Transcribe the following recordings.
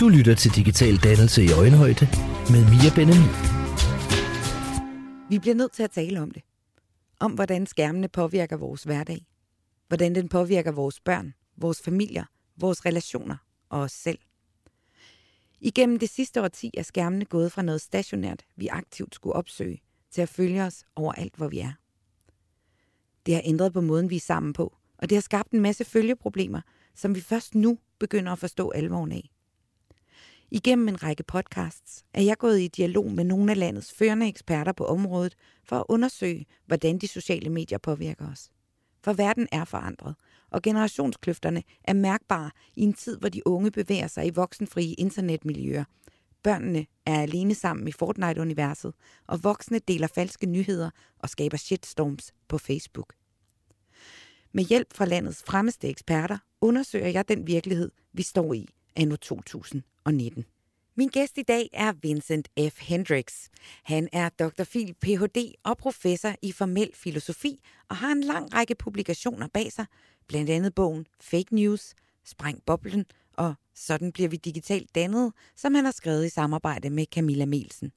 Du lytter til Digital Dannelse i Øjenhøjde med Mia Benjamin. Vi bliver nødt til at tale om det. Om hvordan skærmene påvirker vores hverdag. Hvordan den påvirker vores børn, vores familier, vores relationer og os selv. Igennem det sidste årti er skærmene gået fra noget stationært, vi aktivt skulle opsøge, til at følge os overalt, hvor vi er. Det har ændret på måden, vi er sammen på, og det har skabt en masse følgeproblemer, som vi først nu begynder at forstå alvoren af. Igennem en række podcasts er jeg gået i dialog med nogle af landets førende eksperter på området for at undersøge, hvordan de sociale medier påvirker os. For verden er forandret, og generationskløfterne er mærkbare i en tid, hvor de unge bevæger sig i voksenfrie internetmiljøer. Børnene er alene sammen i Fortnite-universet, og voksne deler falske nyheder og skaber shitstorms på Facebook. Med hjælp fra landets fremmeste eksperter undersøger jeg den virkelighed, vi står i anno 2019. Min gæst i dag er Vincent F. Hendricks. Han er Dr. Phil Ph.D. og professor i formel filosofi og har en lang række publikationer bag sig, blandt andet bogen Fake News, Spræng Boblen og Sådan bliver vi digitalt dannet, som han har skrevet i samarbejde med Camilla Melsen.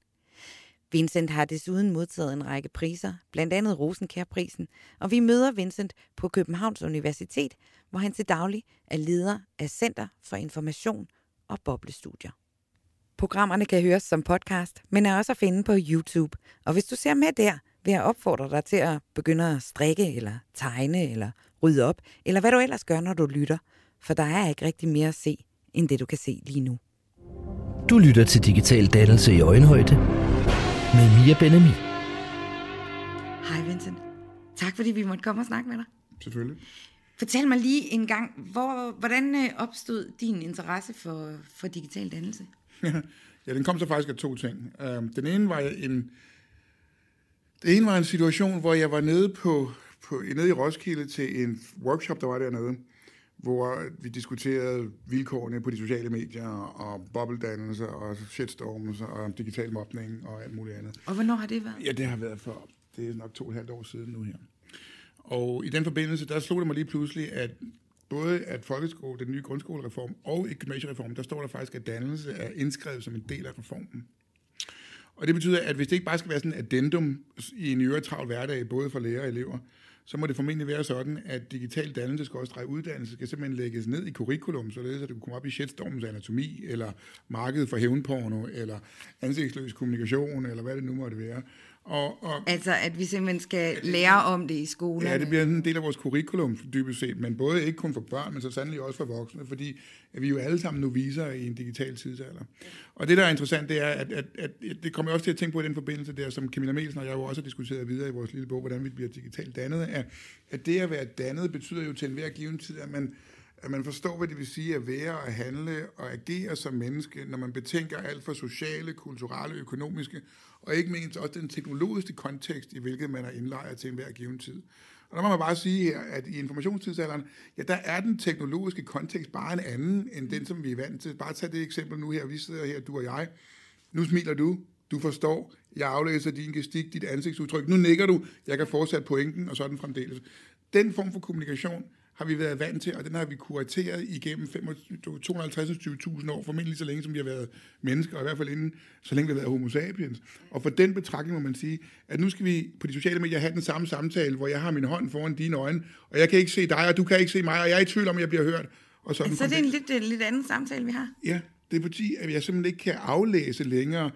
Vincent har desuden modtaget en række priser, blandt andet Rosenkærprisen, og vi møder Vincent på Københavns Universitet, hvor han til daglig er leder af Center for Information og Boblestudier. Programmerne kan høres som podcast, men er også at finde på YouTube. Og hvis du ser med der, vil jeg opfordre dig til at begynde at strikke, eller tegne, eller rydde op, eller hvad du ellers gør, når du lytter. For der er ikke rigtig mere at se, end det du kan se lige nu. Du lytter til Digital Dannelse i Øjenhøjde med Mia Benjamin. Hej Vincent. Tak fordi vi måtte komme og snakke med dig. Selvfølgelig. Fortæl mig lige en gang, hvor, hvordan øh, opstod din interesse for, for digital dannelse? ja, den kom så faktisk af to ting. Øhm, den ene var en, det ene var en situation, hvor jeg var nede, på, på, nede i Roskilde til en workshop, der var dernede, hvor vi diskuterede vilkårene på de sociale medier, og bobbeldannelse, og shitstorms, og digital mobning, og alt muligt andet. Og hvornår har det været? Ja, det har været for, det er nok to og et halvt år siden nu her. Og i den forbindelse, der slog det mig lige pludselig, at både at folkeskole, den nye grundskolereform og i gymnasiereformen, der står der faktisk, at dannelse er indskrevet som en del af reformen. Og det betyder, at hvis det ikke bare skal være sådan et addendum i en øvrigt travl hverdag, både for lærere og elever, så må det formentlig være sådan, at digital dannelse skal også dreje uddannelse, skal simpelthen lægges ned i curriculum, således at du kan komme op i shitstormens anatomi, eller markedet for hævnporno, eller ansigtsløs kommunikation, eller hvad det nu måtte være. Og, og, altså, at vi simpelthen skal lære om det i skolen. Ja, det bliver en del af vores curriculum, dybest set, men både ikke kun for børn, men så sandelig også for voksne, fordi at vi jo alle sammen nu viser i en digital tidsalder. Og det, der er interessant, det er, at, at, at det kommer jeg også til at tænke på i den forbindelse der, som Camilla Melsen og jeg jo også har diskuteret videre i vores lille bog, hvordan vi bliver digitalt dannet, er, at det at være dannet betyder jo til enhver given tid, at man at man forstår, hvad det vil sige at være og handle og agere som menneske, når man betænker alt for sociale, kulturelle, økonomiske og ikke mindst også den teknologiske kontekst, i hvilket man er indlejret til enhver given tid. Og der må man bare sige her, at i informationstidsalderen, ja, der er den teknologiske kontekst bare en anden, end den, som vi er vant til. Bare tag det eksempel nu her, vi sidder her, du og jeg. Nu smiler du, du forstår, jeg aflæser din gestik, dit ansigtsudtryk, nu nikker du, jeg kan fortsætte pointen, og sådan fremdeles. Den form for kommunikation har vi været vant til, og den har vi kurateret igennem 250.000 år, formentlig så længe, som vi har været mennesker, og i hvert fald inden, så længe vi har været homo sapiens. Og for den betragtning må man sige, at nu skal vi på de sociale medier have den samme samtale, hvor jeg har min hånd foran dine øjne, og jeg kan ikke se dig, og du kan ikke se mig, og jeg er i tvivl om, at jeg bliver hørt. Og sådan så det er en lidt, lidt anden samtale, vi har? Ja, det er fordi, at jeg simpelthen ikke kan aflæse længere,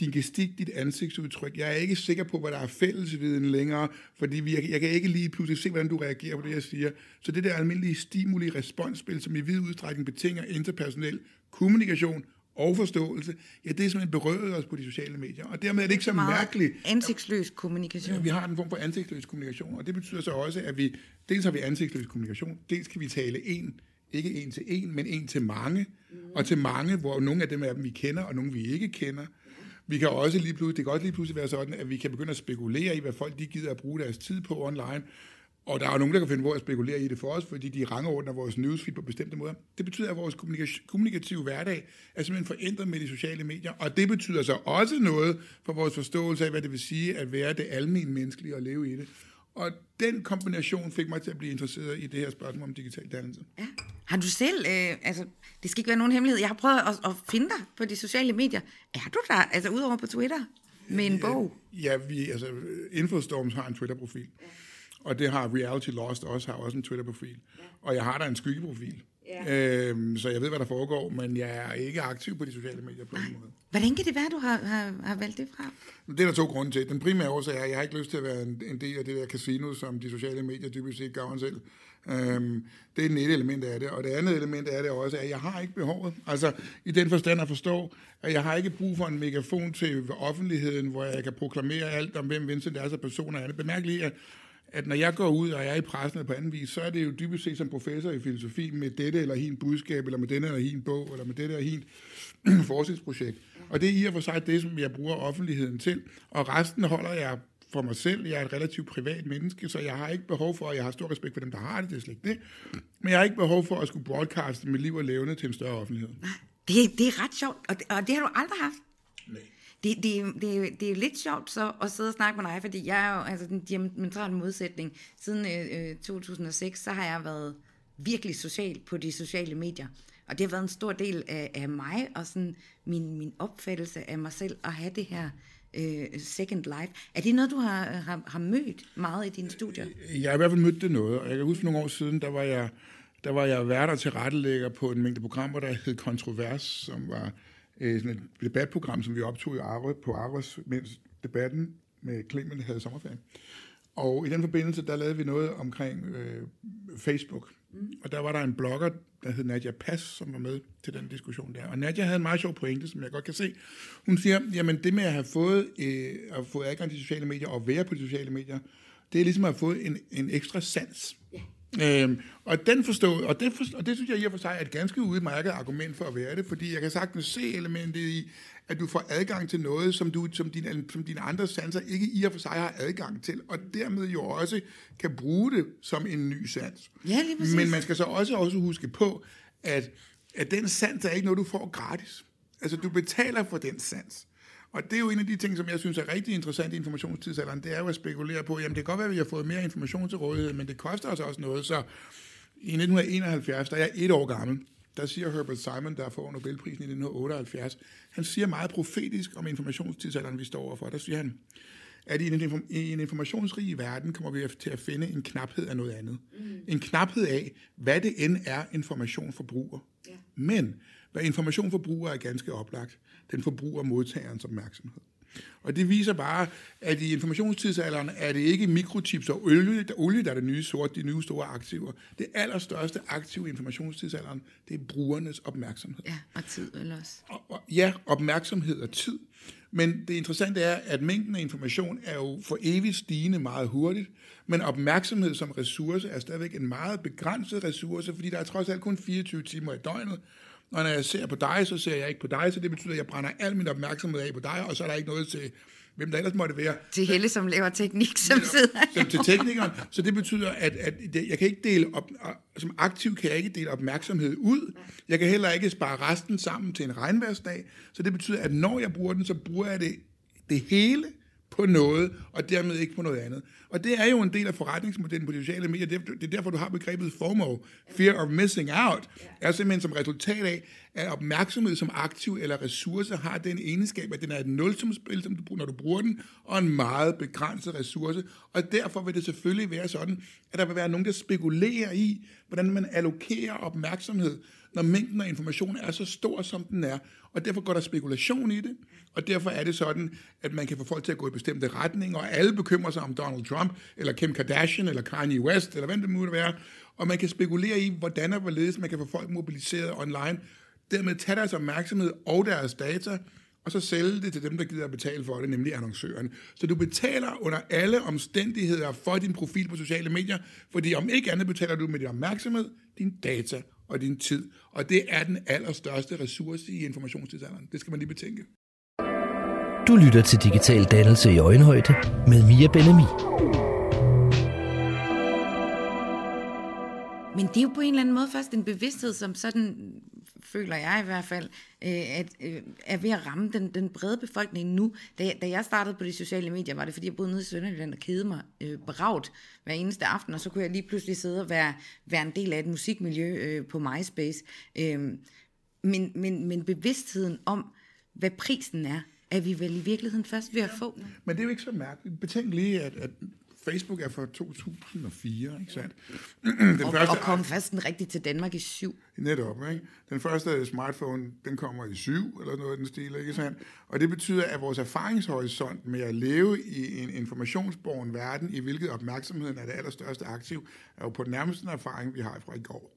din gestik, dit ansigtsudtryk. Jeg er ikke sikker på, hvad der er fællesviden længere, fordi vi, jeg, jeg kan ikke lige pludselig se, hvordan du reagerer på det, jeg siger. Så det der almindelige stimuli-responsspil, som i vid udstrækning betinger interpersonel kommunikation og forståelse, ja, det er simpelthen berøvet os på de sociale medier. Og dermed er det ikke så mærkeligt. Ansigtsløs kommunikation. Ja, vi har en form for ansigtsløs kommunikation, og det betyder så også, at vi, dels har vi ansigtsløs kommunikation, dels kan vi tale en, ikke en til en, men en til mange, mm. og til mange, hvor nogle af dem er dem, vi kender, og nogle vi ikke kender. Vi kan også lige pludselig, det kan også lige pludselig være sådan, at vi kan begynde at spekulere i, hvad folk de gider at bruge deres tid på online. Og der er jo nogen, der kan finde på at spekulere i det for os, fordi de rangordner vores newsfeed på bestemte måder. Det betyder, at vores kommunikative hverdag er simpelthen forændret med de sociale medier, og det betyder så også noget for vores forståelse af, hvad det vil sige at være det almindelige menneskelige og leve i det. Og den kombination fik mig til at blive interesseret i det her spørgsmål om digital dannelse. Ja. Har du selv, øh, altså, det skal ikke være nogen hemmelighed, jeg har prøvet at, at finde dig på de sociale medier. Er du der, altså udover på Twitter, med en bog? Ja, vi, altså, Infostorms har en Twitter-profil. Ja. Og det har Reality Lost også, har også en Twitter-profil. Ja. Og jeg har da en skyggeprofil. Ja. Øhm, så jeg ved, hvad der foregår, men jeg er ikke aktiv på de sociale medier på den måde. Hvordan kan det være, du har, har, har valgt det fra? Det er der to grunde til. Den primære årsag er, at jeg har ikke lyst til at være en, en del af det der casino, som de sociale medier dybest set gør selv. Øhm, det er den ene element af det. Og det andet element af det også, at jeg har ikke behovet. Altså i den forstand at forstå, at jeg har ikke brug for en megafon til offentligheden, hvor jeg kan proklamere alt om, hvem Vincent er, så personer er det. Bemærk lige, at at når jeg går ud og jeg er i pressen eller på anden vis, så er det jo dybest set som professor i filosofi med dette eller hin budskab, eller med denne eller hin bog, eller med dette eller hin forskningsprojekt. Og det er i og for sig det, som jeg bruger offentligheden til. Og resten holder jeg for mig selv. Jeg er et relativt privat menneske, så jeg har ikke behov for, og jeg har stor respekt for dem, der har det, det er slet ikke det. Men jeg har ikke behov for at skulle broadcaste mit liv og levende til en større offentlighed. Det, det er ret sjovt, og det, og det har du aldrig haft. Nej. Det, det, det, det er lidt sjovt så at sidde og snakke med dig, fordi jeg er jo altså den diametrale modsætning. Siden øh, øh 2006, så har jeg været virkelig social på de sociale medier. Og det har været en stor del af, af mig, og sådan min, min opfattelse af mig selv, at have det her øh, second life. Er det noget, du har, har, har mødt meget i dine studier? Jeg har i hvert fald mødt det noget, og jeg kan huske nogle år siden, der var jeg, der var jeg værter til rettelægger på en mængde programmer, der hed Kontrovers, som var øh, sådan et debatprogram, som vi optog i Arre, på Arres, mens debatten med Clement havde sommerferie. Og i den forbindelse, der lavede vi noget omkring øh, Facebook. Mm. Og der var der en blogger, der hed Nadia Pass, som var med til den diskussion der. Og Nadia havde en meget sjov pointe, som jeg godt kan se. Hun siger, jamen det med at have fået, øh, at få adgang til sociale medier og være på de sociale medier, det er ligesom at få en, en ekstra sans. Øhm, og, den forstå, og, det forstå, og det synes jeg i og for sig er et ganske udmærket argument for at være det, fordi jeg kan sagtens se elementet i, at du får adgang til noget, som, du, som, din, som dine andre sanser ikke i og for sig har adgang til, og dermed jo også kan bruge det som en ny sans. Ja, lige præcis. Men man skal så også, også huske på, at, at den sans er ikke noget, du får gratis. Altså, du betaler for den sans. Og det er jo en af de ting, som jeg synes er rigtig interessant i informationstidsalderen, det er jo at spekulere på, jamen det kan godt være, at vi har fået mere information til rådighed, men det koster os også noget. Så i 1971, da jeg er et år gammel, der siger Herbert Simon, der får Nobelprisen i 1978, han siger meget profetisk om informationstidsalderen, vi står overfor. Der siger han, at i en, i en informationsrig verden kommer vi til at finde en knaphed af noget andet. Mm. En knaphed af, hvad det end er, information forbruger. Ja. Men hvad information forbruger er ganske oplagt. Den forbruger modtagerens opmærksomhed. Og det viser bare, at i informationstidsalderen er det ikke mikrochips og olie, der, olie, der er det nye sort, de nye store aktiver. Det allerstørste aktiv i informationstidsalderen, det er brugernes opmærksomhed. Ja, og tid ellers. Og, og, ja, opmærksomhed og tid. Men det interessante er, at mængden af information er jo for evigt stigende meget hurtigt, men opmærksomhed som ressource er stadigvæk en meget begrænset ressource, fordi der er trods alt kun 24 timer i døgnet, og når jeg ser på dig, så ser jeg ikke på dig, så det betyder, at jeg brænder al min opmærksomhed af på dig, og så er der ikke noget til, hvem der ellers måtte være. Til Helle, som laver teknik, som ja, sidder som til teknikeren. Så det betyder, at, at jeg kan ikke dele op, som aktiv kan jeg ikke dele opmærksomhed ud. Jeg kan heller ikke spare resten sammen til en regnværsdag. Så det betyder, at når jeg bruger den, så bruger jeg det, det hele på noget, og dermed ikke på noget andet. Og det er jo en del af forretningsmodellen på de sociale medier. Det er derfor, du har begrebet FOMO, Fear of Missing Out, er simpelthen som resultat af, at opmærksomhed som aktiv eller ressource har den egenskab, at den er et nulsumspil, som du bruger, når du bruger den, og en meget begrænset ressource. Og derfor vil det selvfølgelig være sådan, at der vil være nogen, der spekulerer i, hvordan man allokerer opmærksomhed, når mængden af information er så stor, som den er. Og derfor går der spekulation i det, og derfor er det sådan, at man kan få folk til at gå i bestemte retninger, og alle bekymrer sig om Donald Trump, eller Kim Kardashian, eller Kanye West, eller hvem det måtte være. Og man kan spekulere i, hvordan og hvorledes man kan få folk mobiliseret online, dermed tage deres opmærksomhed og deres data, og så sælge det til dem, der gider at betale for det, nemlig annoncøren. Så du betaler under alle omstændigheder for din profil på sociale medier, fordi om ikke andet betaler du med din opmærksomhed, din data og din tid. Og det er den allerstørste ressource i informationstidsalderen. Det skal man lige betænke. Du lytter til Digital Dannelse i Øjenhøjde med Mia Benami. Men det er jo på en eller anden måde først en bevidsthed, som sådan føler jeg i hvert fald, øh, at øh, er ved at ramme den, den brede befolkning nu. Da, da jeg startede på de sociale medier, var det fordi, jeg boede nede i Sønderjylland og kede mig øh, bragt hver eneste aften, og så kunne jeg lige pludselig sidde og være, være en del af et musikmiljø øh, på MySpace. Øh, men, men, men bevidstheden om, hvad prisen er, er vi vel i virkeligheden først ved at få. Men det er jo ikke så mærkeligt. Betænk lige, at, at Facebook er fra 2004, ikke sandt? Den og, første, og kom først rigtigt til Danmark i syv. Netop, ikke? Den første smartphone, den kommer i syv, eller noget af den stil, ikke sandt? Og det betyder, at vores erfaringshorisont med at leve i en informationsborgen verden, i hvilket opmærksomheden er det allerstørste aktiv, er jo på den nærmeste erfaring, vi har fra i går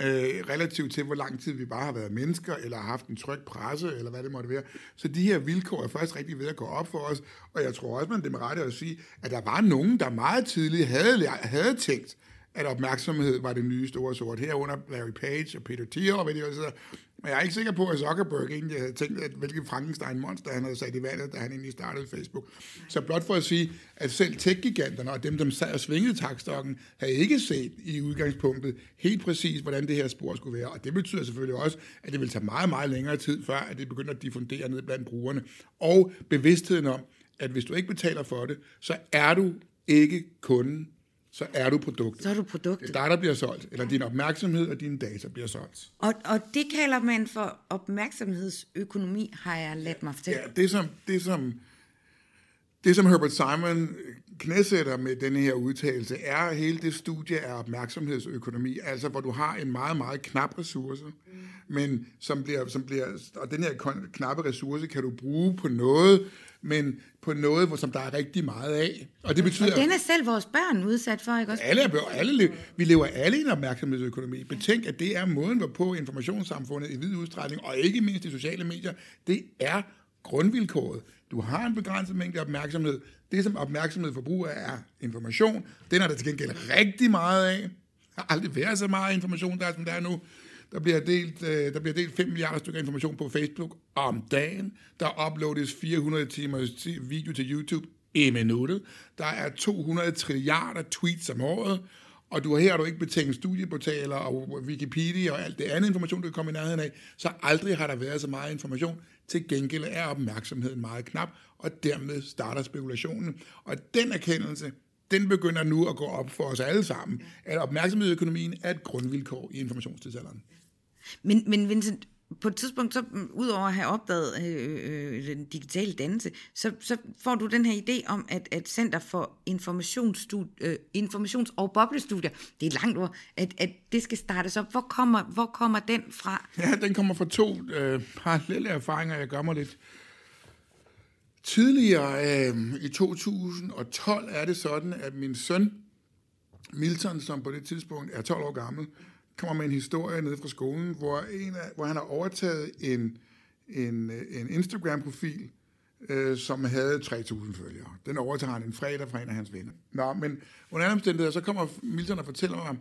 øh, relativt til, hvor lang tid vi bare har været mennesker, eller har haft en tryg presse, eller hvad det måtte være. Så de her vilkår er først rigtig ved at gå op for os, og jeg tror også, man det med rette at sige, at der var nogen, der meget tidligt havde, havde tænkt, at opmærksomhed var det nye store sort. Herunder Larry Page og Peter Thiel og hvad de også men jeg er ikke sikker på, at Zuckerberg egentlig havde tænkt, at hvilket Frankenstein-monster han havde sat i vandet, da han egentlig startede Facebook. Så blot for at sige, at selv tech-giganterne og dem, der sad og svingede takstokken, havde ikke set i udgangspunktet helt præcis, hvordan det her spor skulle være. Og det betyder selvfølgelig også, at det vil tage meget, meget længere tid, før at det begynder at diffundere ned blandt brugerne. Og bevidstheden om, at hvis du ikke betaler for det, så er du ikke kunden så er du produktet. Så er du produktet. Det er dig, der bliver solgt, eller din opmærksomhed og dine data bliver solgt. Og, og det kalder man for opmærksomhedsøkonomi, har jeg ladt mig fortælle. Ja, det som, det som, det som Herbert Simon knæsætter med denne her udtalelse, er hele det studie af opmærksomhedsøkonomi, altså hvor du har en meget, meget knap ressource, mm. men som bliver, som bliver, og den her knappe ressource kan du bruge på noget, men på noget, hvor, som der er rigtig meget af. Og det betyder... Og den er selv vores børn udsat for, ikke også? Alle, er, alle, vi lever alle i en opmærksomhedsøkonomi. Betænk, at det er måden, hvorpå informationssamfundet i vid udstrækning, og ikke mindst i sociale medier, det er grundvilkåret. Du har en begrænset mængde opmærksomhed. Det, som opmærksomhed forbruger, er information. Den er der til gengæld rigtig meget af. Der har aldrig været så meget information, der som der er nu. Der bliver, delt, øh, der bliver delt 5 milliarder stykker information på Facebook om dagen. Der uploades 400 timers video til YouTube i minuttet. Der er 200 trilliarder tweets om året. Og du, her har du ikke betænkt studieportaler og Wikipedia og alt det andet information, du kan komme i nærheden af. Så aldrig har der været så meget information. Til gengæld er opmærksomheden meget knap, og dermed starter spekulationen. Og den erkendelse, den begynder nu at gå op for os alle sammen, at opmærksomhedsøkonomien er et grundvilkår i informationstidsalderen. Men, men Vincent, på et tidspunkt, så mm, udover at have opdaget øh, øh, øh, den digitale dannelse, så, så får du den her idé om, at, at Center for øh, Informations- og Boblestudier, det er langt ord, at, at det skal startes op. Hvor kommer, hvor kommer den fra? Ja, den kommer fra to øh, parallelle erfaringer, jeg gør mig lidt. Tidligere øh, i 2012 er det sådan, at min søn, Milton, som på det tidspunkt er 12 år gammel, kommer med en historie ned fra skolen, hvor, en af, hvor han har overtaget en, en, en Instagram-profil, øh, som havde 3.000 følgere. Den overtager han en fredag fra en af hans venner. Nå, men under andre omstændigheder, så kommer Milton og fortæller mig,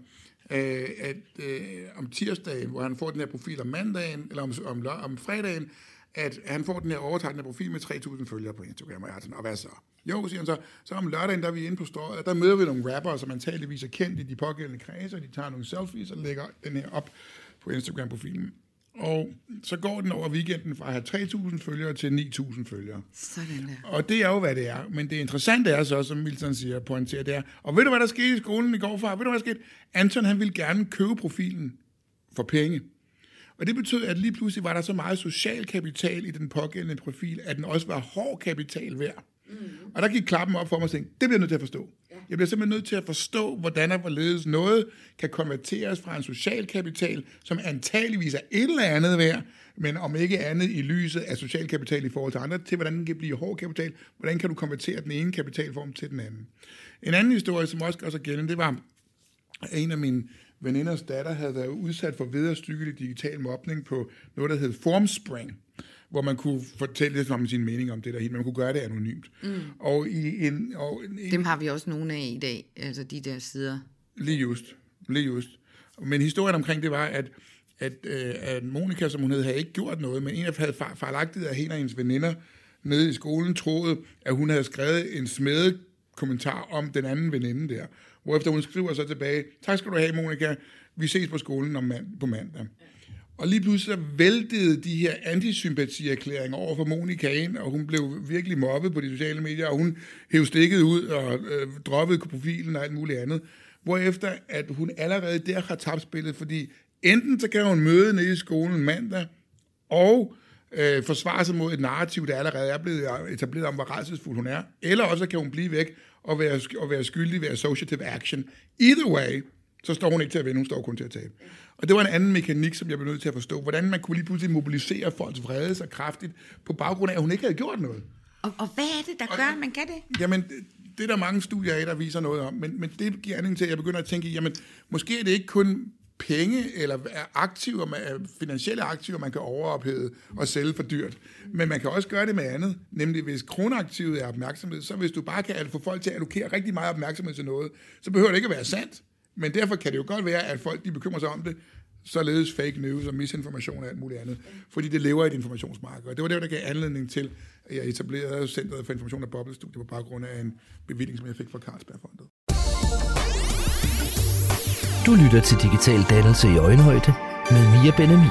øh, at øh, om tirsdagen, hvor han får den her profil om mandagen, eller om, om, om fredagen, at han får den her overtaget den her profil med 3.000 følgere på Instagram, og jeg har sådan, og hvad så? Jo, siger han så, så om lørdagen, der er vi inde på strøget, der møder vi nogle rappere, som antageligvis er kendt i de pågældende kredse, og de tager nogle selfies og lægger den her op på Instagram-profilen. Og så går den over weekenden fra at have 3.000 følgere til 9.000 følgere. Sådan der. Og det er jo, hvad det er. Men det interessante er så, som Milton siger, pointerer, det er, og ved du, hvad der skete i skolen i går, far? Ved du, hvad der skete? Anton, han ville gerne købe profilen for penge. Og det betød, at lige pludselig var der så meget social kapital i den pågældende profil, at den også var hård kapital værd. Mm. Og der gik klappen op for mig og tænkte, det bliver jeg nødt til at forstå. Ja. Jeg bliver simpelthen nødt til at forstå, hvordan og hvorledes noget kan konverteres fra en social kapital, som antageligvis er et eller andet værd, men om ikke andet i lyset af social kapital i forhold til andre, til hvordan den kan blive hård kapital, hvordan kan du konvertere den ene kapitalform til den anden. En anden historie, som også gør sig gældende, det var en af mine veninders datter havde været udsat for vederstykkelig digital mobning på noget, der hed Formspring hvor man kunne fortælle lidt om sin mening om det der, man kunne gøre det anonymt. Mm. Og i en, og en, Dem har vi også nogle af i dag, altså de der sider. Lige just, lige just. Men historien omkring det var, at, at, øh, at Monika, som hun hed, havde ikke gjort noget, men en af havde far, farlagtet af hende og hendes veninder nede i skolen troede, at hun havde skrevet en smede kommentar om den anden veninde der. Hvorefter hun skriver så tilbage, tak skal du have, Monika, vi ses på skolen om mand, på mandag. Og lige pludselig så væltede de her antisympatierklæringer over for Monika ind, og hun blev virkelig mobbet på de sociale medier, og hun hæv stikket ud og øh, droppede profilen og alt muligt andet. Hvorefter, at hun allerede der har tabt spillet, fordi enten så kan hun møde nede i skolen mandag, og øh, forsvare sig mod et narrativ, der allerede er blevet etableret om, hvor rædselsfuld hun er, eller også kan hun blive væk og være, og være skyldig ved associative action. Either way, så står hun ikke til at vinde, hun står kun til at tabe. Og det var en anden mekanik, som jeg blev nødt til at forstå. Hvordan man kunne lige pludselig mobilisere folks vrede så kraftigt, på baggrund af, at hun ikke havde gjort noget. Og, og hvad er det, der gør, at man kan det? Jamen, det er der mange studier af, der viser noget om. Men, men det giver anledning til, at jeg begynder at tænke, jamen, måske er det ikke kun penge eller aktiver, finansielle aktiver, man kan overophede og sælge for dyrt. Men man kan også gøre det med andet, nemlig hvis kronaktivet er opmærksomhed, så hvis du bare kan få folk til at allokere rigtig meget opmærksomhed til noget, så behøver det ikke at være sandt. Men derfor kan det jo godt være, at folk de bekymrer sig om det, således fake news og misinformation og alt muligt andet, fordi det lever i et informationsmarked. Og det var det, der gav anledning til, at jeg etablerede Centret for Information og Bobbelstudie på baggrund af en bevilling, som jeg fik fra Carlsbergfondet. Du lytter til Digital Dannelse i Øjenhøjde med Mia Benami.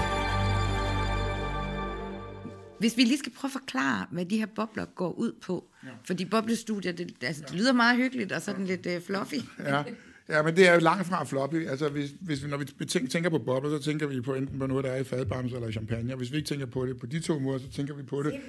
Hvis vi lige skal prøve at forklare, hvad de her bobler går ud på. Ja. Fordi boblestudier, det, altså, det lyder meget hyggeligt og sådan lidt uh, fluffy. Ja. Ja, men det er jo langt fra floppy. Altså, hvis, hvis vi, når vi tænker på bobler, så tænker vi på enten på noget, der er i fadbamser eller champagne. Og hvis vi ikke tænker på det på de to måder, så tænker vi på det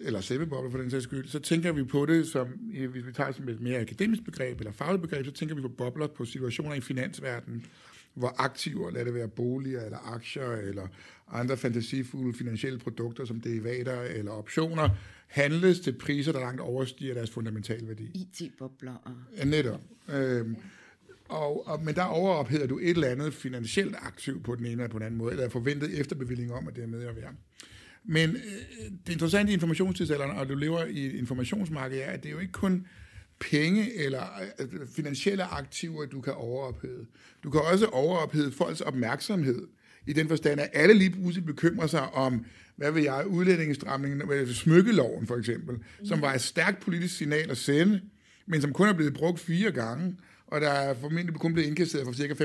eller sæbebobler for den sags skyld, så tænker vi på det som, hvis vi tager som et mere akademisk begreb eller fagligt begreb, så tænker vi på bobler på situationer i finansverdenen, hvor aktiver, lad det være boliger eller aktier eller andre fantasifulde finansielle produkter som derivater eller optioner, handles til priser, der langt overstiger deres fundamentale værdi. IT-bobler. Og... Ja, netop. Øhm, og, og, men der overopheder du et eller andet finansielt aktiv på den ene eller på den anden måde, eller forventet efterbevilling om, at det er med at være. Men øh, det interessante i informationstidsalderen, og du lever i et informationsmarked, er, at det er jo ikke kun penge eller øh, finansielle aktiver, du kan overophede. Du kan også overophede folks opmærksomhed, i den forstand, at alle lige pludselig bekymrer sig om, hvad vil jeg, udlændingestramningen, smykkeloven for eksempel, som var et stærkt politisk signal at sende, men som kun er blevet brugt fire gange, og der er formentlig kun blevet indkasseret for ca.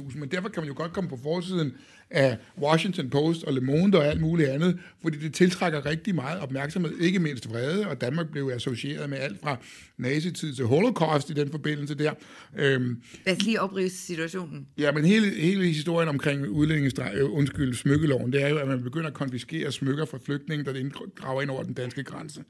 75.000, men derfor kan man jo godt komme på forsiden af Washington Post og Le Monde og alt muligt andet, fordi det tiltrækker rigtig meget opmærksomhed, ikke mindst vrede, og Danmark blev associeret med alt fra nazitid til holocaust i den forbindelse der. Øhm, Lad os lige oprive situationen. Ja, men hele, hele historien omkring udlændingestreg, øh, undskyld, smykkeloven, det er jo, at man begynder at konfiskere smykker fra flygtninge, der drager ind over den danske grænse.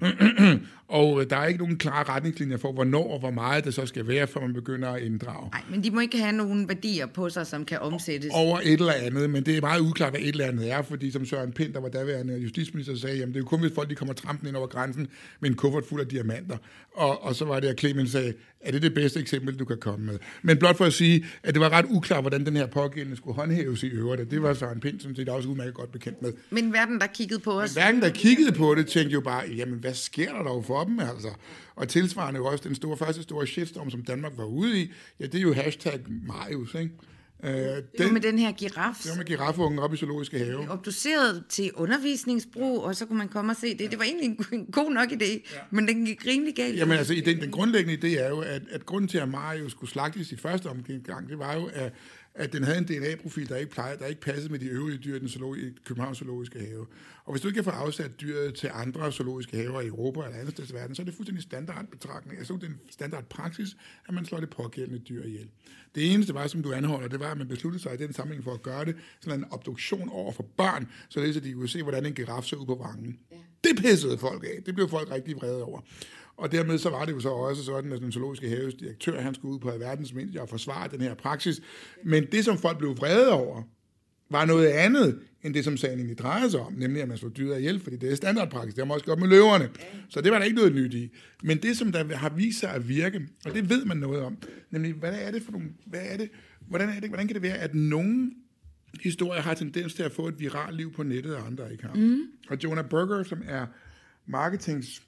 og der er ikke nogen klare retningslinjer for, hvornår og hvor meget det så skal være, før man begynder at inddrage. Nej, men de må ikke have nogen værdier på sig, som kan omsættes. Over et eller andet, men det er meget uklart, hvad et eller andet er, fordi som Søren Pind, der var daværende justitsminister, sagde, jamen det er jo kun, hvis folk de kommer trampen ind over grænsen med en kuffert fuld af diamanter. Og, og så var det, at Clemens sagde, er det det bedste eksempel, du kan komme med? Men blot for at sige, at det var ret uklart, hvordan den her pågældende skulle håndhæves i øvrigt. Det var Søren Pind, som det også udmærket godt bekendt med. Men verden, der kiggede på os? Men verden, der kiggede på det, tænkte jo bare, jamen hvad sker der dog for dem, altså? Og tilsvarende også den store, første store shitstorm, som Danmark var ude i, ja, det er jo hashtag Marius, ikke? Øh, det var med den her giraf. Det var med girafungen op i zoologiske have. Obduceret til undervisningsbrug, og så kunne man komme og se det. Det var egentlig en god nok idé, ja. men den gik rimelig galt. Jamen altså, den, den grundlæggende idé er jo, at, at grunden til, at Mario skulle slagtes i første omgang, det var jo, at at den havde en DNA-profil, der ikke plejede, der ikke passede med de øvrige dyr i den zoologi, Københavns Zoologiske Have. Og hvis du ikke kan få afsat dyret til andre zoologiske haver i Europa eller andet sted i verden, så er det fuldstændig standardbetragtning. Altså det er en standardpraksis, at man slår det pågældende dyr ihjel. Det eneste var, som du anholder, det var, at man besluttede sig i den sammenhæng for at gøre det sådan en obduktion over for børn, så at de kunne se, hvordan en giraf så ud på vangen. Ja. Det pissede folk af. Det blev folk rigtig vrede over. Og dermed så var det jo så også sådan, at den zoologiske haves direktør, han skulle ud på verdens mindste og forsvare den her praksis. Men det, som folk blev vrede over, var noget andet, end det, som sagen egentlig drejer sig om, nemlig at man slår dyret ihjel, fordi det er standardpraksis. Det har man også gjort med løverne. Så det var der ikke noget nyt i. Men det, som der har vist sig at virke, og det ved man noget om, nemlig, hvad er det for nogle, hvad er det, hvordan, er det, hvordan kan det være, at nogen historier har tendens til at få et viralt liv på nettet, og andre ikke har. Mm. Og Jonah Berger, som er marketings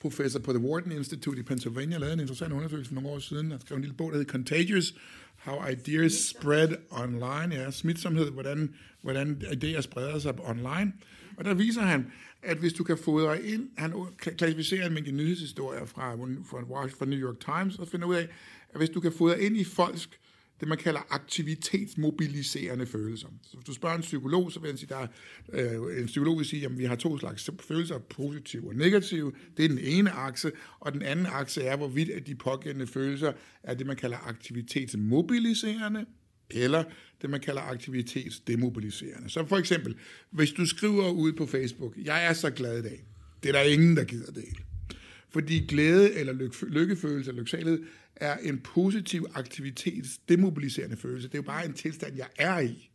professor på The Wharton Institute i Pennsylvania, lavede en interessant undersøgelse for nogle år siden. Han skrev en lille bog, der hed Contagious, How Ideas Spread Online. Ja, smitsomhed, hvordan, hvordan idéer spreder sig online. Og der viser han, at hvis du kan fodre ind, han klassificerer en mængde nyhedshistorier fra, fra, fra New York Times, og finder ud af, at hvis du kan fodre ind i folks det, man kalder aktivitetsmobiliserende følelser. Så hvis du spørger en psykolog, så vil han sige, der er, øh, en psykolog vil sige, at vi har to slags følelser, positive og negative. Det er den ene akse, og den anden akse er, hvorvidt at de pågældende følelser er det, man kalder aktivitetsmobiliserende, eller det, man kalder aktivitetsdemobiliserende. Så for eksempel, hvis du skriver ud på Facebook, jeg er så glad i dag, det er der ingen, der gider dele. Fordi glæde eller lyk- lykkefølelse eller lyksalighed er en positiv aktivitetsdemobiliserende følelse. Det er jo bare en tilstand, jeg er i.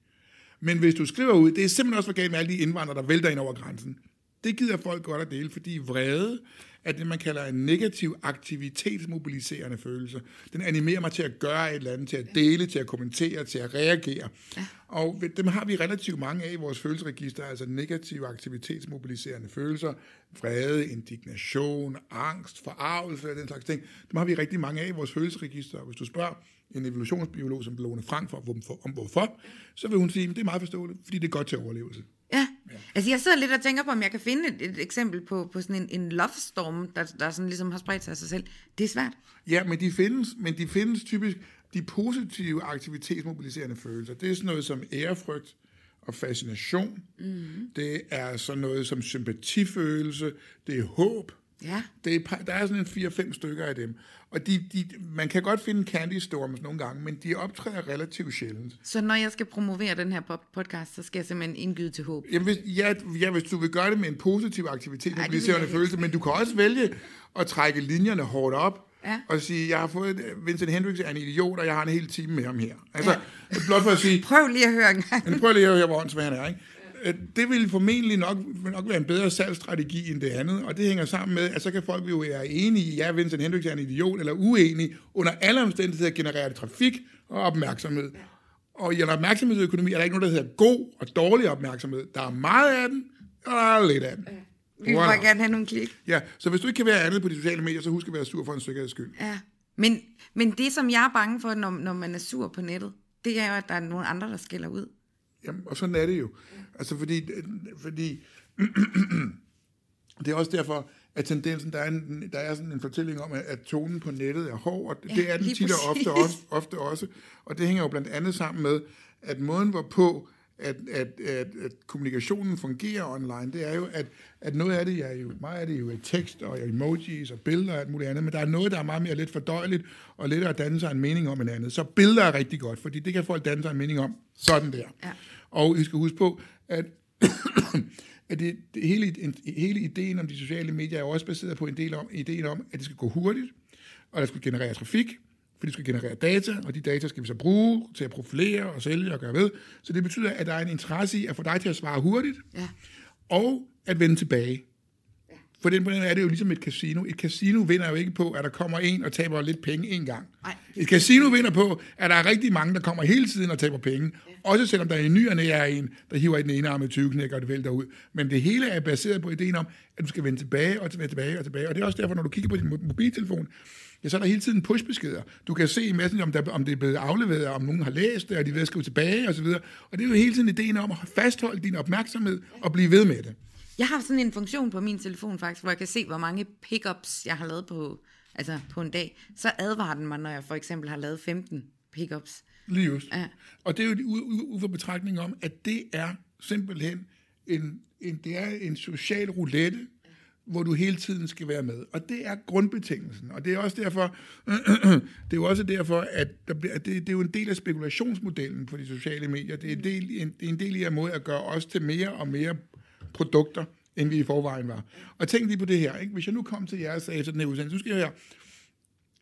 Men hvis du skriver ud, det er simpelthen også for galt med alle de indvandrere, der vælter ind over grænsen. Det gider folk godt at dele, fordi vrede er det, man kalder en negativ aktivitetsmobiliserende følelse. Den animerer mig til at gøre et eller andet, til at dele, til at kommentere, til at reagere. Ja. Og dem har vi relativt mange af i vores følelsesregister, altså negative aktivitetsmobiliserende følelser, vrede, indignation, angst, forarvelse og den slags ting. Dem har vi rigtig mange af i vores følelsesregister. Hvis du spørger en evolutionsbiolog som Lone Frank for, om hvorfor, så vil hun sige, at det er meget forståeligt, fordi det er godt til overlevelse. Altså jeg sidder lidt og tænker på, om jeg kan finde et, et eksempel på, på sådan en, en love storm, der, der sådan ligesom har spredt sig af sig selv. Det er svært. Ja, men de findes, men de findes typisk, de positive aktivitetsmobiliserende følelser. Det er sådan noget som ærefrygt og fascination. Mm-hmm. Det er sådan noget som sympatifølelse. Det er håb. Ja. Det er, der er sådan en 4-5 stykker af dem. Og de, de, man kan godt finde candy storms nogle gange, men de optræder relativt sjældent. Så når jeg skal promovere den her podcast, så skal jeg simpelthen indgyde til håb? Jamen, hvis, ja, ja, hvis du vil gøre det med en positiv aktivitet, mobiliserende følelse, men du kan også vælge at trække linjerne hårdt op, ja. og sige, jeg har fået, Vincent Hendricks er en idiot, og jeg har en hel time med ham her. Altså, ja. blot for at sige... Prøv lige at høre en gang. Prøv lige at høre, hvor åndssvær han er, ikke? Øh, det vil formentlig nok, nok være en bedre salgsstrategi end det andet, og det hænger sammen med, at så kan folk jo være enige i, ja, Vincent Hendricks er en idiot, eller uenige, under alle omstændigheder genererer det trafik og opmærksomhed. Og i en opmærksomhedsøkonomi er der ikke noget, der hedder god og dårlig opmærksomhed. Der er meget af den, og der er lidt af den. Vi vil bare gerne have nogle klik. Ja, så hvis du ikke kan være andet på de sociale medier, så husk at være sur for en sikkerheds skyld. Ja, men, men det, som jeg er bange for, når, når man er sur på nettet, det er jo, at der er nogle andre, der skiller ud. Jamen, og sådan er det jo. Altså fordi, fordi det er også derfor, at tendensen, der er, en, der er sådan en fortælling om, at tonen på nettet er hård, og det ja, er den tit og ofte også, ofte også. Og det hænger jo blandt andet sammen med, at måden hvorpå, at, at, at, at kommunikationen fungerer online, det er jo, at, at noget af det er jo, meget af det er jo tekst og emojis og billeder og alt muligt andet, men der er noget, der er meget mere let fordøjeligt og lettere at danne sig en mening om en andet. Så billeder er rigtig godt, fordi det kan folk danne sig en mening om sådan der. Ja. Og I skal huske på, at, at det, det, hele, en, hele ideen om de sociale medier er jo også baseret på en del om, ideen om, at det skal gå hurtigt, og der skal generere trafik, for det skal generere data, og de data skal vi så bruge til at profilere og sælge og gøre ved. Så det betyder, at der er en interesse i at få dig til at svare hurtigt, ja. og at vende tilbage. For den måde er det jo ligesom et casino. Et casino vinder jo ikke på, at der kommer en og taber lidt penge en gang. Nej. Et casino vinder på, at der er rigtig mange, der kommer hele tiden og taber penge. Ja. Også selvom der i ny og er en, der hiver i den ene arm med 20 knækker, og det vælter ud. Men det hele er baseret på ideen om, at du skal vende tilbage og tilbage, tilbage og tilbage. Og det er også derfor, når du kigger på din mobiltelefon, ja, så er der hele tiden pushbeskeder. Du kan se i messen, om, der, om det er blevet afleveret, om nogen har læst det, og de vil skrive tilbage osv. Og, og det er jo hele tiden ideen om at fastholde din opmærksomhed og blive ved med det. Jeg har sådan en funktion på min telefon faktisk, hvor jeg kan se, hvor mange pickups jeg har lavet på, altså på en dag. Så advarer den mig, når jeg for eksempel har lavet 15 pickups. Lige just. Ja. Og det er jo ud for betragtning om, at det er simpelthen en, en, det er en social roulette, hvor du hele tiden skal være med. Og det er grundbetingelsen. Og det er også derfor, det er jo også derfor, at, der bliver, at det, det er jo en del af spekulationsmodellen på de sociale medier. Det er en del, en, en del af en måde at gøre os til mere og mere produkter, end vi i forvejen var. Og tænk lige på det her. Ikke? Hvis jeg nu kom til jer og sagde til den her udsendelse, så skal jeg høre,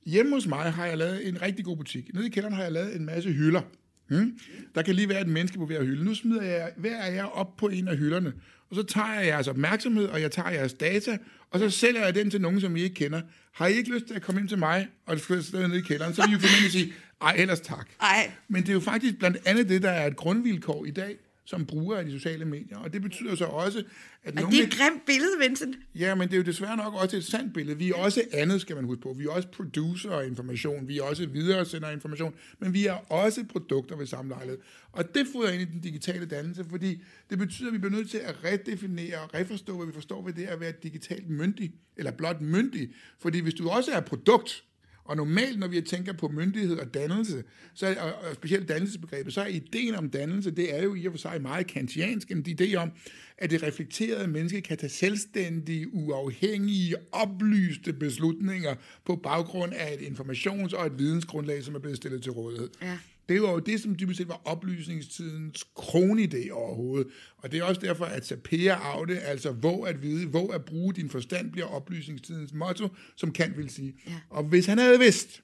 hjemme hos mig har jeg lavet en rigtig god butik. Nede i kælderen har jeg lavet en masse hylder. Hmm? Der kan lige være et menneske på hver hylde. Nu smider jeg hver af jer op på en af hylderne, og så tager jeg jeres opmærksomhed, og jeg tager jeres data, og så sælger jeg den til nogen, som I ikke kender. Har I ikke lyst til at komme ind til mig, og stå nede i kælderen, så vil I jo formentlig sige, ej, ellers tak. Ej. Men det er jo faktisk blandt andet det, der er et grundvilkår i dag, som bruger af de sociale medier. Og det betyder så også, at... Og det er et grimt billede, Vincent. Ja, men det er jo desværre nok også et sandt billede. Vi er også andet, skal man huske på. Vi er også producer af information. Vi er også videresender information. Men vi er også produkter ved samme lejlighed. Og det fodrer ind i den digitale dannelse, fordi det betyder, at vi bliver nødt til at redefinere og reforstå, hvad vi forstår ved det at være digitalt myndig, eller blot myndig. Fordi hvis du også er produkt, og normalt, når vi tænker på myndighed og dannelse, så er, og, og specielt dannelsesbegrebet, så er ideen om dannelse, det er jo i og for sig meget kantiansk, en idé om, at det reflekterede menneske kan tage selvstændige, uafhængige, oplyste beslutninger på baggrund af et informations- og et vidensgrundlag, som er blevet stillet til rådighed. Ja. Det var jo det, som dybest set var oplysningstidens kronidé overhovedet. Og det er også derfor, at Sapere Aude, altså hvor at vide, hvor at bruge din forstand, bliver oplysningstidens motto, som Kant vil sige. Ja. Og hvis han havde vidst,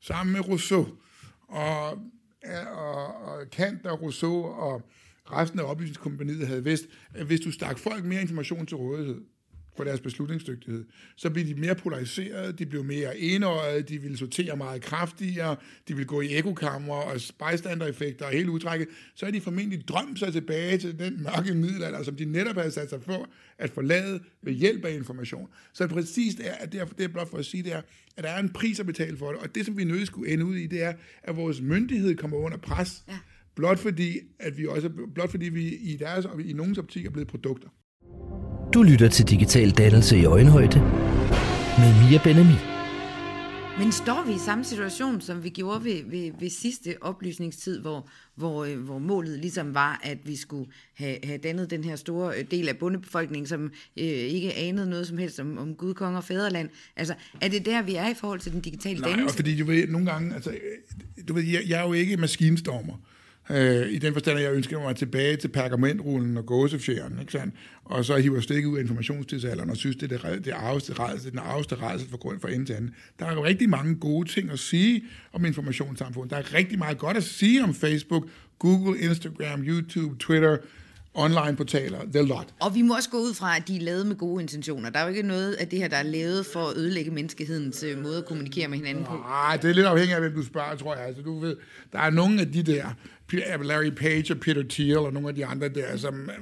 sammen med Rousseau, og, og, og Kant og Rousseau og resten af oplysningskompaniet havde vidst, at hvis du stak folk mere information til rådighed, for deres beslutningsdygtighed, så bliver de mere polariserede, de bliver mere enøjede, de vil sortere meget kraftigere, de vil gå i ekokammer og bystander-effekter og hele udtrækket, så er de formentlig drømt sig tilbage til den mørke middelalder, som de netop havde sat sig for at forlade ved hjælp af information. Så præcis det er, at det er, det er blot for at sige, det er, at der er en pris at betale for det, og det, som vi nødt skulle ende ud i, det er, at vores myndighed kommer under pres, ja. blot fordi, at vi også, blot fordi vi i deres og i nogens optik er blevet produkter. Du lytter til Digital Dannelse i Øjenhøjde med Mia Benami. Men står vi i samme situation, som vi gjorde ved, ved, ved sidste oplysningstid, hvor, hvor, øh, hvor målet ligesom var, at vi skulle have, have dannet den her store øh, del af bundebefolkningen, som øh, ikke anede noget som helst om, om Gud, Kong og Fæderland. Altså, er det der, vi er i forhold til den digitale Nej, dannelse? og fordi du ved, nogle gange, altså, du ved, jeg, jeg er jo ikke maskinstormer. Øh, I den forstand, at jeg ønsker mig tilbage til pergamentrullen og gåsefjeren, ikke sandt? Og så hiver stikket ud af informationstidsalderen og synes, det er det, det arveste rædsel, den arveste rædsel for grund for ende til anden. Der er jo rigtig mange gode ting at sige om informationssamfundet. Der er rigtig meget godt at sige om Facebook, Google, Instagram, YouTube, Twitter, online-portaler, the lot. Og vi må også gå ud fra, at de er lavet med gode intentioner. Der er jo ikke noget af det her, der er lavet for at ødelægge menneskehedens øh, måde at kommunikere med hinanden på. Nej, det er lidt afhængigt af, hvem du spørger, tror jeg. Altså, du ved, der er nogle af de der, Larry Page og Peter Thiel og nogle af de andre der, som øh,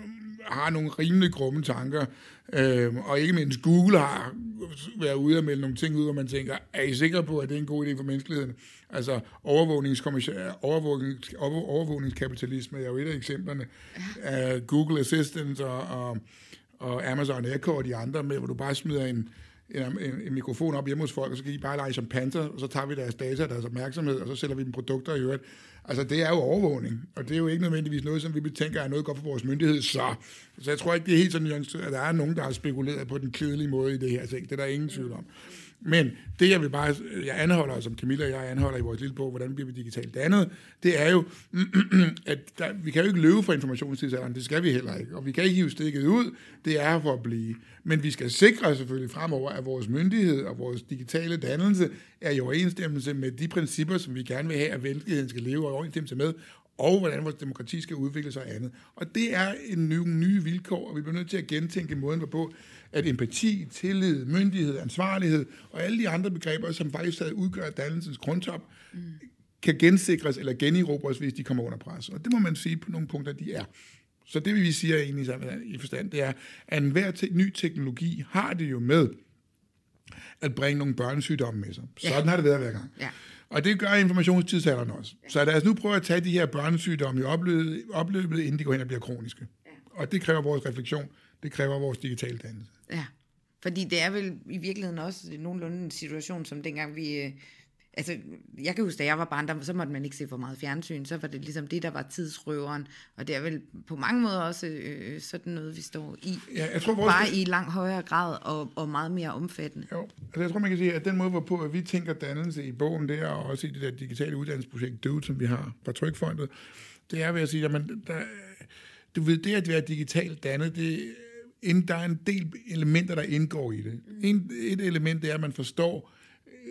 har nogle rimelig grumme tanker. Øhm, og ikke mindst Google har været ude og melde nogle ting ud, hvor man tænker, er I sikre på, at det er en god idé for menneskeligheden? Altså overvågnings, overvågningskapitalisme er jo et af eksemplerne. Ja. Uh, Google Assistant og, og, og Amazon Echo og de andre med, hvor du bare smider en, en, en, en mikrofon op hjemme hos folk, og så kan de bare lege som panter, og så tager vi deres data, deres opmærksomhed, og så sælger vi dem produkter i øvrigt. Altså, det er jo overvågning, og det er jo ikke nødvendigvis noget, som vi betænker er noget godt for vores myndighed, så, så jeg tror ikke, det er helt sådan, at der er nogen, der har spekuleret på den kedelige måde i det her ting. Det er der ingen tvivl om. Men det, jeg vil bare, jeg anholder, som Camilla og jeg anholder i vores lille bog, hvordan bliver vi digitalt dannet, det er jo, at der, vi kan jo ikke løbe fra informationstidsalderen, det skal vi heller ikke, og vi kan ikke hive stikket ud, det er for at blive. Men vi skal sikre selvfølgelig fremover, at vores myndighed og vores digitale dannelse er i overensstemmelse med de principper, som vi gerne vil have, at menneskeheden skal leve i overensstemmelse med, og hvordan vores demokrati skal udvikle sig og andet. Og det er en ny, nye vilkår, og vi bliver nødt til at gentænke måden, hvorpå at empati, tillid, myndighed, ansvarlighed og alle de andre begreber, som faktisk stadig udgør dannelsens grundtop, mm. kan gensikres eller generobres, hvis de kommer under pres. Og det må man sige på nogle punkter, de er. Så det vi siger egentlig i forstand, det er, at enhver te- ny teknologi har det jo med at bringe nogle børnesygdomme med sig. Sådan ja. har det været hver gang. Ja. Og det gør informationstidsalderen også. Så lad os nu prøve at tage de her børnesygdomme i opløbet, opløbet inden de går hen og bliver kroniske. Ja. Og det kræver vores refleksion. Det kræver vores digitale dannelse. Ja, fordi det er vel i virkeligheden også nogenlunde en situation, som dengang vi... Øh, altså, jeg kan huske, da jeg var barn, så måtte man ikke se for meget fjernsyn. Så var det ligesom det, der var tidsrøveren. Og det er vel på mange måder også øh, sådan noget, vi står i. Ja, jeg tror. Bare i langt højere grad og, og meget mere omfattende. Jo, altså jeg tror, man kan sige, at den måde, hvorpå vi tænker dannelse i bogen der, og også i det der digitale uddannelsesprojekt DUDE, som vi har fra Trykfondet, det er ved at sige, at man, der, du ved, det at være digitalt dannet, det, der er en del elementer, der indgår i det. En, et element det er, at man forstår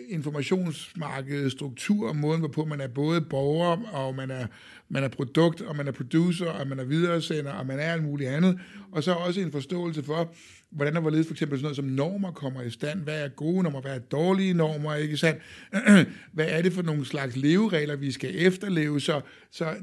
informationsmarkedet, struktur, og måden, hvorpå man er både borger, og man er, man er produkt, og man er producer, og man er videresender, og man er alt muligt andet. Og så også en forståelse for, hvordan og hvorledes for eksempel sådan noget som normer kommer i stand. Hvad er gode normer? Hvad er dårlige normer? Ikke sandt? Hvad er det for nogle slags leveregler, vi skal efterleve? Så, så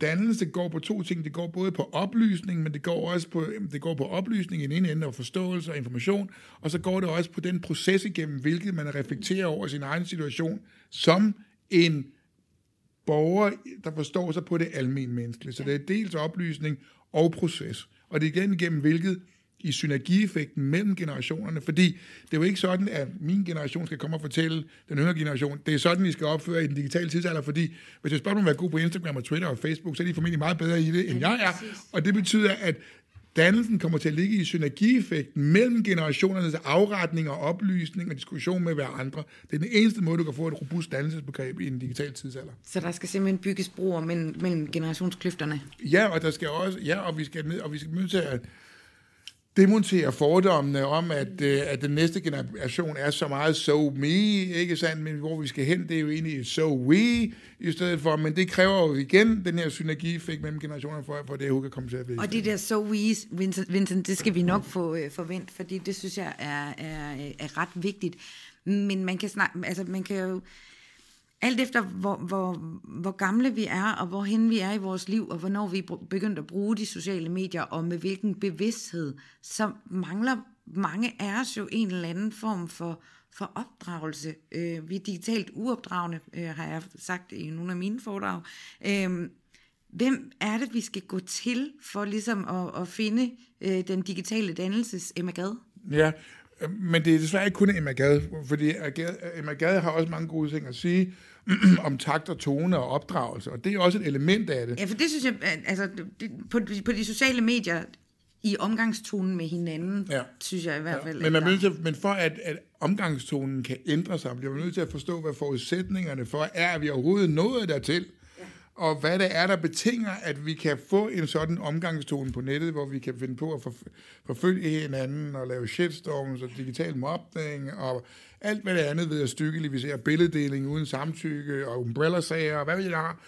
dannelse går på to ting. Det går både på oplysning, men det går også på, det går på oplysning i en ende og forståelse og information, og så går det også på den proces igennem, hvilket man reflekterer over sin egen situation som en borger, der forstår sig på det almindelige menneskelige. Så det er dels oplysning og proces. Og det er igen igennem hvilket i synergieffekten mellem generationerne, fordi det er jo ikke sådan, at min generation skal komme og fortælle den yngre generation, det er sådan, I skal opføre i den digitale tidsalder, fordi hvis jeg spørger dem at være god på Instagram og Twitter og Facebook, så er de formentlig meget bedre i det, end jeg er. Og det betyder, at dannelsen kommer til at ligge i synergieffekten mellem generationernes afretning og oplysning og diskussion med hverandre. Det er den eneste måde, du kan få et robust dannelsesbegreb i en digital tidsalder. Så der skal simpelthen bygges broer mellem, mellem generationskløfterne? Ja, og der skal også, ja, og vi skal, og vi skal møde til at demontere fordommene om, at, øh, at den næste generation er så meget so me, ikke sandt? Men hvor vi skal hen, det er jo egentlig so we i stedet for. Men det kræver jo igen den her synergi fik mellem generationerne, for, for det overhovedet kan komme til at blive. Og det der so we, Vincent, Vincent det skal vi nok få øh, forvent, fordi det synes jeg er, er, øh, er ret vigtigt. Men man kan, snakke, altså man kan jo alt efter hvor, hvor, hvor gamle vi er, og hvorhen vi er i vores liv, og hvornår vi er begyndt at bruge de sociale medier, og med hvilken bevidsthed, så mangler mange af os jo en eller anden form for, for opdragelse. Øh, vi er digitalt uopdragende, øh, har jeg sagt i nogle af mine foredrag. Øh, hvem er det, vi skal gå til for ligesom at, at finde øh, den digitale dannelses Emma Ja, men det er desværre ikke kun Emma Gade, fordi Emma Gade har også mange gode ting at sige, om takt og tone og opdragelse, og det er også et element af det. Ja, for det synes jeg, altså det, på, på de sociale medier, i omgangstonen med hinanden, ja. synes jeg i hvert fald. Ja. Men, man nødt til, men for at, at omgangstonen kan ændre sig, bliver man nødt til at forstå, hvad forudsætningerne for er, at vi overhovedet nået dertil. Og hvad det er, der betinger, at vi kan få en sådan omgangstone på nettet, hvor vi kan finde på at forfølge hinanden og lave shitstorms og digital mobning og alt hvad det andet ved at stykkelivisere billeddeling uden samtykke og umbrella-sager og hvad vi har.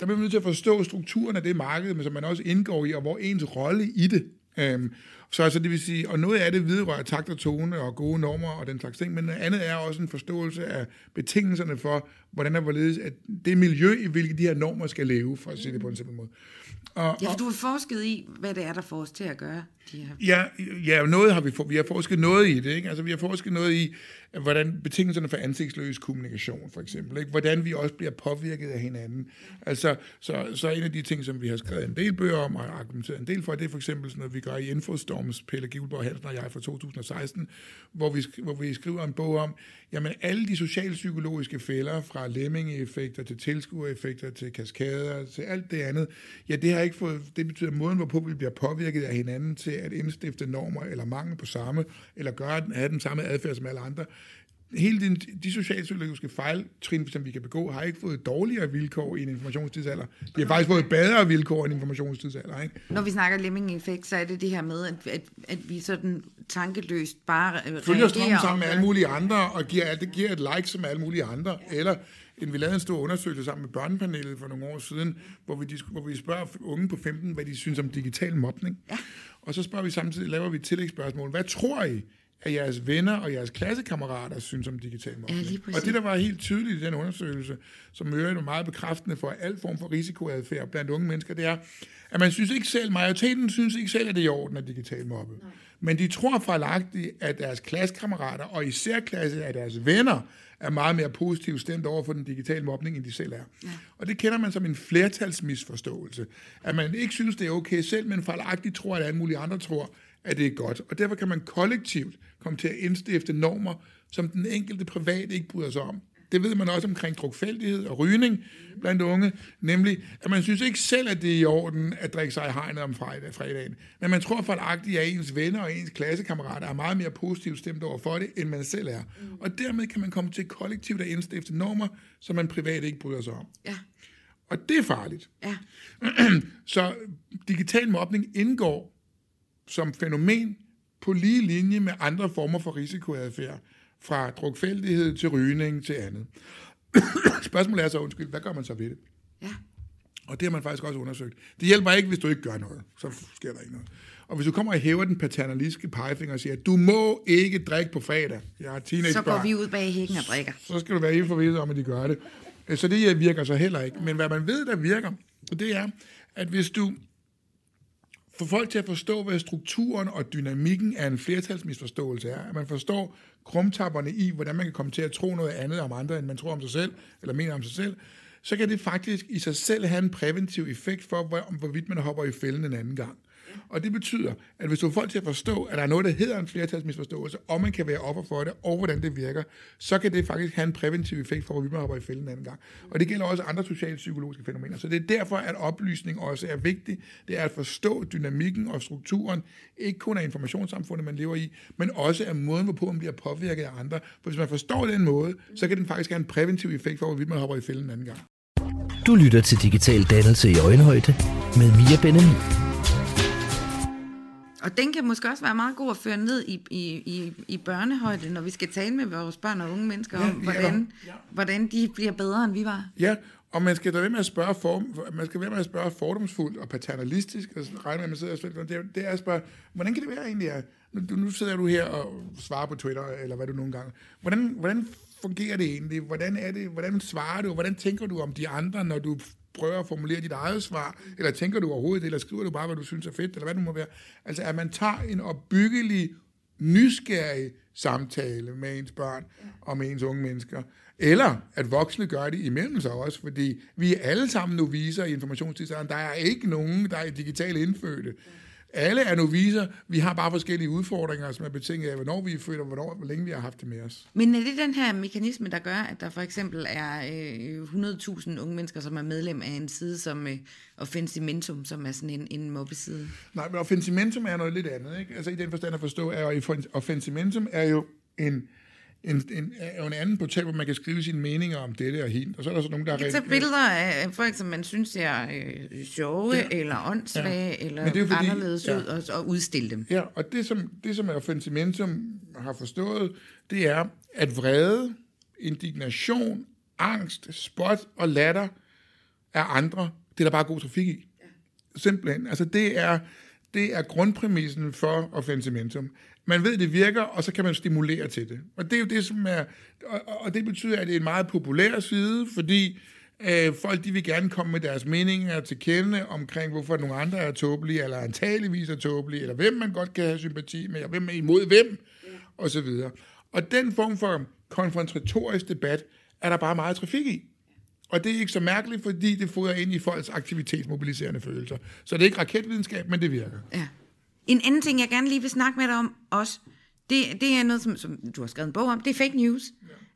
Der bliver man nødt til at forstå strukturen af det marked, men som man også indgår i, og hvor ens rolle i det. Øhm, så altså det vil sige, og noget af det vidrører takt og tone og gode normer og den slags ting, men noget andet er også en forståelse af betingelserne for, hvordan er hvorledes, at det miljø, i hvilket de her normer skal leve, for at sige det på en simpel måde. Og, ja, for du har forsket i, hvad det er, der får os til at gøre de. Ja, ja noget har vi, for, vi har forsket noget i det. Ikke? Altså, vi har forsket noget i, hvordan betingelserne for ansigtsløs kommunikation, for eksempel. Ikke? Hvordan vi også bliver påvirket af hinanden. Altså, så, så en af de ting, som vi har skrevet en del bøger om, og argumenteret en del for, det er for eksempel sådan noget, vi gør i Infostorms, Pelle Givelsborg Hansen og jeg fra 2016, hvor vi, hvor vi skriver en bog om, jamen alle de socialpsykologiske fælder, fra lemmingeffekter til tilskuereffekter til kaskader til alt det andet, ja, det har ikke fået, det betyder måden, hvorpå vi bliver påvirket af hinanden til at indstifte normer eller mangel på samme, eller gøre, have den samme adfærd som alle andre, hele den, de socialpsykologiske fejltrin, som vi kan begå, har ikke fået dårligere vilkår i en informationstidsalder. De har faktisk fået bedre vilkår i en informationstidsalder. Ikke? Når vi snakker lemming-effekt, så er det det her med, at, at, at vi sådan tankeløst bare Følger strømmen sammen med alle mulige andre, og giver, det giver et like som alle mulige andre, eller en, vi lavede en stor undersøgelse sammen med børnepanelet for nogle år siden, hvor vi, hvor vi spørger unge på 15, hvad de synes om digital mobning. Ja. Og så spørger vi samtidig, laver vi et tillægsspørgsmål. Hvad tror I, at jeres venner og jeres klassekammerater synes om digital mobning. Ja, og det, der var helt tydeligt i den undersøgelse, som øvrigt er meget bekræftende for al form for risikoadfærd blandt unge mennesker, det er, at man synes ikke selv, majoriteten synes ikke selv, at det er i orden at digital mobbe. Nej. Men de tror fejlagtigt, at deres klassekammerater, og især klasse af deres venner, er meget mere positivt stemt over for den digitale mobning, end de selv er. Ja. Og det kender man som en flertalsmisforståelse. At man ikke synes, det er okay selv, men fejlagtigt tror, at alle mulige andre tror, at det er godt. Og derfor kan man kollektivt komme til at indstifte normer, som den enkelte privat ikke bryder sig om. Det ved man også omkring drukfældighed og rygning blandt unge, nemlig at man synes ikke selv, at det er i orden at drikke sig i hegnet om fredag, fredagen, men man tror fejlagtigt, at ens venner og ens klassekammerater er meget mere positivt stemt over for det, end man selv er. Og dermed kan man komme til kollektivt at indstifte normer, som man privat ikke bryder sig om. Ja. Og det er farligt. Ja. Så digital mobning indgår som fænomen på lige linje med andre former for risikoadfærd, fra drukfældighed til rygning til andet. Spørgsmålet er så, undskyld, hvad gør man så ved det? Ja. Og det har man faktisk også undersøgt. Det hjælper ikke, hvis du ikke gør noget. Så sker der ikke noget. Og hvis du kommer og hæver den paternalistiske pegefinger og siger, at du må ikke drikke på fredag. Jeg har så går vi ud bag hækken og drikker. Så skal du være helt forvidset om, at de gør det. Så det virker så heller ikke. Men hvad man ved, der virker, det er, at hvis du få folk til at forstå, hvad strukturen og dynamikken af en flertalsmisforståelse er. At man forstår krumtapperne i, hvordan man kan komme til at tro noget andet om andre, end man tror om sig selv, eller mener om sig selv, så kan det faktisk i sig selv have en præventiv effekt for, hvor, hvorvidt man hopper i fælden en anden gang. Og det betyder, at hvis du får folk til at forstå, at der er noget, der hedder en flertalsmisforståelse, og man kan være offer for det, og hvordan det virker, så kan det faktisk have en præventiv effekt for, at vi må hoppe i fælden en anden gang. Og det gælder også andre sociale psykologiske fænomener. Så det er derfor, at oplysning også er vigtig. Det er at forstå dynamikken og strukturen, ikke kun af informationssamfundet, man lever i, men også af måden, hvorpå man bliver påvirket af andre. For hvis man forstår den måde, så kan den faktisk have en præventiv effekt for, hvorvidt man hopper i fælden en anden gang. Du lytter til Digital Dannelse i Øjenhøjde med Mia Benjamin. Og den kan måske også være meget god at føre ned i, i, i, i børnehøjde, når vi skal tale med vores børn og unge mennesker Ja, om, hvordan, ja. hvordan de bliver bedre, end vi var. Ja, og man skal da ved med at spørge, form, man skal ved med at spørge fordomsfuldt og paternalistisk, og regne med, at man sidder og spiller, det, er, det er at spørge, hvordan kan det være egentlig, at nu, du- nu sidder du her og svarer på Twitter, eller hvad du nogle gange, hvordan, hvordan fungerer det egentlig? Hvordan er det, hvordan svarer du, hvordan tænker du om de andre, når du prøver at formulere dit eget svar, eller tænker du overhovedet det, eller skriver du bare, hvad du synes er fedt, eller hvad det må være. Altså, at man tager en opbyggelig, nysgerrig samtale med ens børn og med ens unge mennesker, eller at voksne gør det imellem sig også, fordi vi er alle sammen noviser i informationstidsalderen. Der er ikke nogen, der er digitalt indfødte. Alle er noviser. Vi har bare forskellige udfordringer, som er betinget af, hvornår vi er født, og hvornår, hvor længe vi har haft det med os. Men er det den her mekanisme, der gør, at der for eksempel er øh, 100.000 unge mennesker, som er medlem af en side som øh, Offensimentum, som er sådan en, en mobbeside? Nej, men offensimentum er noget lidt andet. Ikke? Altså i den forstand at forstå, er jo, offensimentum er jo en, en, en, er en anden portal, hvor man kan skrive sine meninger om dette og hint. Og så er der så nogen, der tage rigtig- billeder af folk, som man synes er øh, sjove, Ja. ja. eller åndssvage, Ja. ja. eller Men det er fordi- anderledes ja. ud, og, og udstille dem. Ja, og det som, det, som Offensimentum har forstået, det er, at vrede, indignation, angst, spot og latter af andre, det er der bare god trafik i. Simpelthen. Altså det er, det er grundpræmissen for Offensimentum. Man ved, det virker, og så kan man stimulere til det. Og det er jo det, som er... Og, og det betyder, at det er en meget populær side, fordi øh, folk de vil gerne komme med deres meninger til kende omkring, hvorfor nogle andre er tåbelige, eller antageligvis er tåbelige, eller hvem man godt kan have sympati med, og hvem er imod hvem, og så videre. Og den form for konfrontatorisk debat er der bare meget trafik i. Og det er ikke så mærkeligt, fordi det fodrer ind i folks aktivitetsmobiliserende følelser. Så det er ikke raketvidenskab, men det virker. Ja. En anden ting, jeg gerne lige vil snakke med dig om også, det, det er noget, som, som du har skrevet en bog om, det er fake news.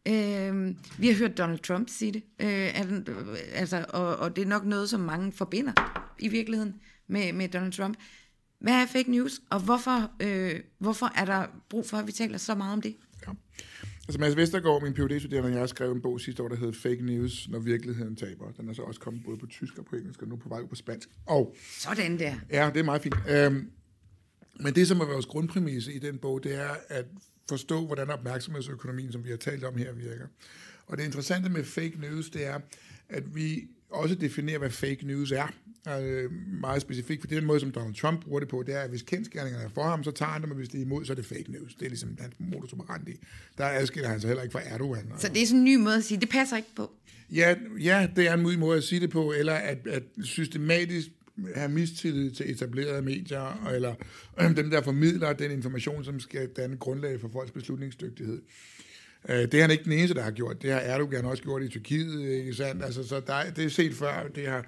Ja. Øhm, vi har hørt Donald Trump sige det, øh, øh, altså, og, og det er nok noget, som mange forbinder i virkeligheden med, med Donald Trump. Hvad er fake news, og hvorfor, øh, hvorfor er der brug for, at vi taler så meget om det? Ja. Altså Mads Vestergaard, min phd studerende jeg har skrevet en bog sidste år, der hedder Fake News, når virkeligheden taber. Den er så også kommet både på tysk og på engelsk, og nu på vej på spansk. Og Sådan der. Ja, det er meget fint. Øhm, men det, som er vores grundpræmisse i den bog, det er at forstå, hvordan opmærksomhedsøkonomien, som vi har talt om her, virker. Og det interessante med fake news, det er, at vi også definerer, hvad fake news er. Øh, meget specifikt, for det er den måde, som Donald Trump bruger det på, det er, at hvis kendskærningerne er for ham, så tager han dem, og hvis det er imod, så er det fake news. Det er ligesom hans modus operandi. Der adskiller han sig heller ikke fra Erdogan. Så det er sådan en ny måde at sige, det passer ikke på. Ja, ja, det er en ny måde at sige det på, eller at, at systematisk have mistillid til etablerede medier, eller øh, dem, der formidler den information, som skal danne grundlag for folks beslutningsdygtighed. Øh, Det er han ikke den eneste, der har gjort. Det har Erdogan også gjort i Tyrkiet, ikke sandt? Altså, så der, er- det er set før, det har,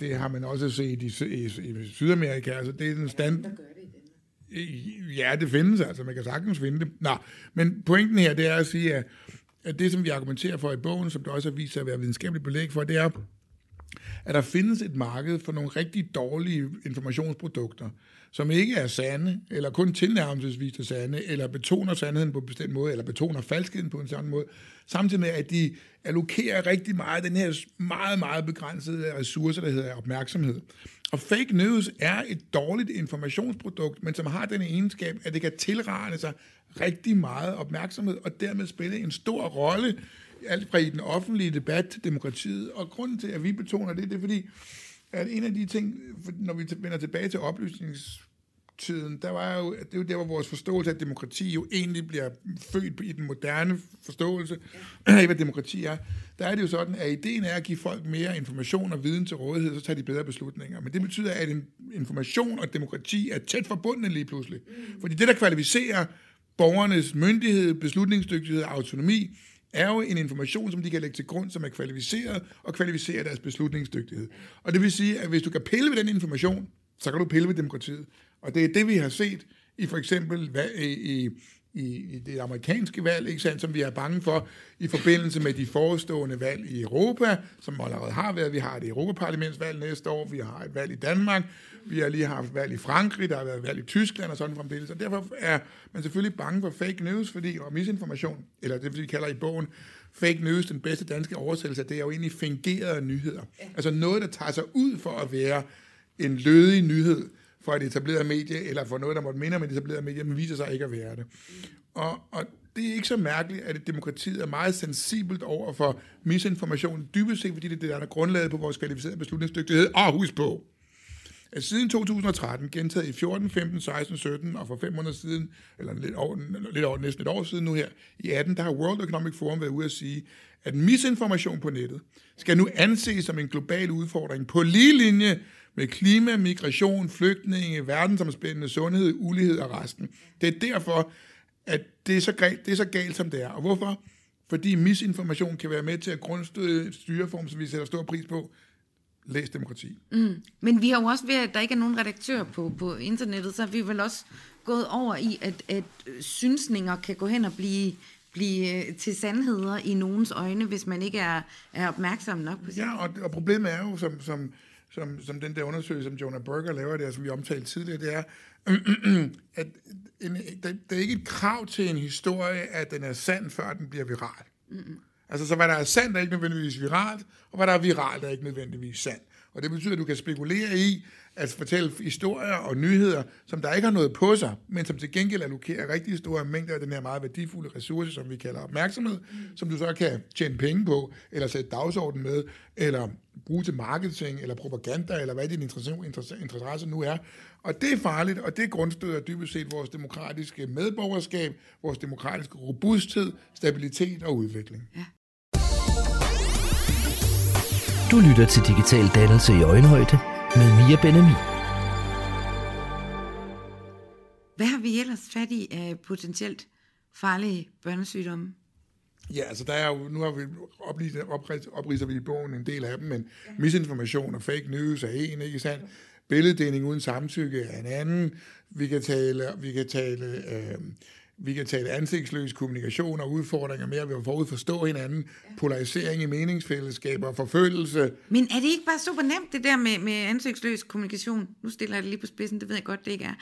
det har man også set i, i, i Sydamerika. Altså, det er den stand... Ja, det findes altså. Man kan sagtens finde det. Nå, men pointen her, det er at sige, at, at det, som vi argumenterer for i bogen, som det også har vist sig at være videnskabeligt belæg for, det er, at der findes et marked for nogle rigtig dårlige informationsprodukter, som ikke er sande, eller kun tilnærmelsesvis er sande, eller betoner sandheden på en bestemt måde, eller betoner falskheden på en sådan måde, samtidig med, at de allokerer rigtig meget den her meget, meget begrænsede ressource, der hedder opmærksomhed. Og fake news er et dårligt informationsprodukt, men som har den egenskab, at det kan tilrane sig rigtig meget opmærksomhed, og dermed spille en stor rolle alt fra i den offentlige debat til demokratiet. Og grunden til, at vi betoner det, det er fordi, at en af de ting, når vi vender tilbage til oplysningstiden, der var jo, det er jo der, hvor vores forståelse af demokrati jo egentlig bliver født i den moderne forståelse af, hvad demokrati er. Der er det jo sådan, at ideen er at give folk mere information og viden til rådighed, så tager de bedre beslutninger. Men det betyder, at information og demokrati er tæt forbundne lige pludselig. Fordi det, der kvalificerer borgernes myndighed, beslutningsdygtighed og autonomi, er jo en information, som de kan lægge til grund, som er kvalificeret og kvalificerer deres beslutningsdygtighed. Og det vil sige, at hvis du kan pille ved den information, så kan du pille ved demokratiet. Og det er det, vi har set i for eksempel i, i, i det amerikanske valg, ikke sandt, som vi er bange for i forbindelse med de forestående valg i Europa, som allerede har været. Vi har et Europaparlamentsvalg næste år, vi har et valg i Danmark, vi har lige haft valg i Frankrig, der har været valg i Tyskland og sådan fremdeles. Og derfor er man selvfølgelig bange for fake news fordi, og misinformation, eller det, vi kalder i bogen, fake news, den bedste danske oversættelse, det er jo egentlig fingerede nyheder. Altså noget, der tager sig ud for at være en lødig nyhed, for et etableret medie, eller for noget, der måtte minde om et etableret medie, men viser sig ikke at være det. Og, og det er ikke så mærkeligt, at demokratiet er meget sensibelt over for misinformation, dybest set fordi det er det, der er grundlaget på vores kvalificerede beslutningsdygtighed. Og husk på, at siden 2013, gentaget i 14, 15, 16, 17 og for fem måneder siden, eller lidt over, lidt over næsten et år siden nu her, i 18, der har World Economic Forum været ude at sige, at misinformation på nettet skal nu anses som en global udfordring på lige linje med klima, migration, flygtninge, verdensomspændende sundhed, ulighed og resten. Det er derfor, at det er, så galt, det er så galt, som det er. Og hvorfor? Fordi misinformation kan være med til at grundstøde styreform, som vi sætter stor pris på. Læs demokrati. Mm. Men vi har jo også ved, at der ikke er nogen redaktør på, på internettet, så har vi vel også gået over i, at, at synsninger kan gå hen og blive blive øh, til sandheder i nogens øjne, hvis man ikke er, er opmærksom nok på sig. Ja, og, og problemet er jo, som, som som, som den der undersøgelse, som Jonah Berger laver der, som vi omtalte tidligere, det er, at en, der, der er ikke et krav til en historie, at den er sand, før den bliver viral. Mm-hmm. Altså, så hvad der er sandt, er ikke nødvendigvis viralt, og hvad der er viralt, er ikke nødvendigvis sandt. Og det betyder, at du kan spekulere i at fortælle historier og nyheder, som der ikke har noget på sig, men som til gengæld allokerer rigtig store mængder af den her meget værdifulde ressource, som vi kalder opmærksomhed, mm. som du så kan tjene penge på, eller sætte dagsorden med, eller bruge til marketing, eller propaganda, eller hvad din interesse nu er. Og det er farligt, og det grundstøder dybest set vores demokratiske medborgerskab, vores demokratiske robusthed, stabilitet og udvikling. Ja. Du lytter til Digital Dannelse i Øjenhøjde med Mia Benami. Hvad har vi ellers fat i af potentielt farlige børnesygdomme? Ja, altså der er jo, nu har vi opridset, opridser vi i bogen en del af dem, men ja. misinformation og fake news er en, ikke sandt? Billeddeling uden samtykke er en anden. Vi kan tale, vi kan tale øh, vi kan tale ansigtsløs kommunikation og udfordringer med at vi forud forstå hinanden, polarisering i meningsfællesskaber, forfølgelse. Men er det ikke bare super nemt, det der med, med ansigtsløs kommunikation? Nu stiller jeg det lige på spidsen, det ved jeg godt, det ikke er.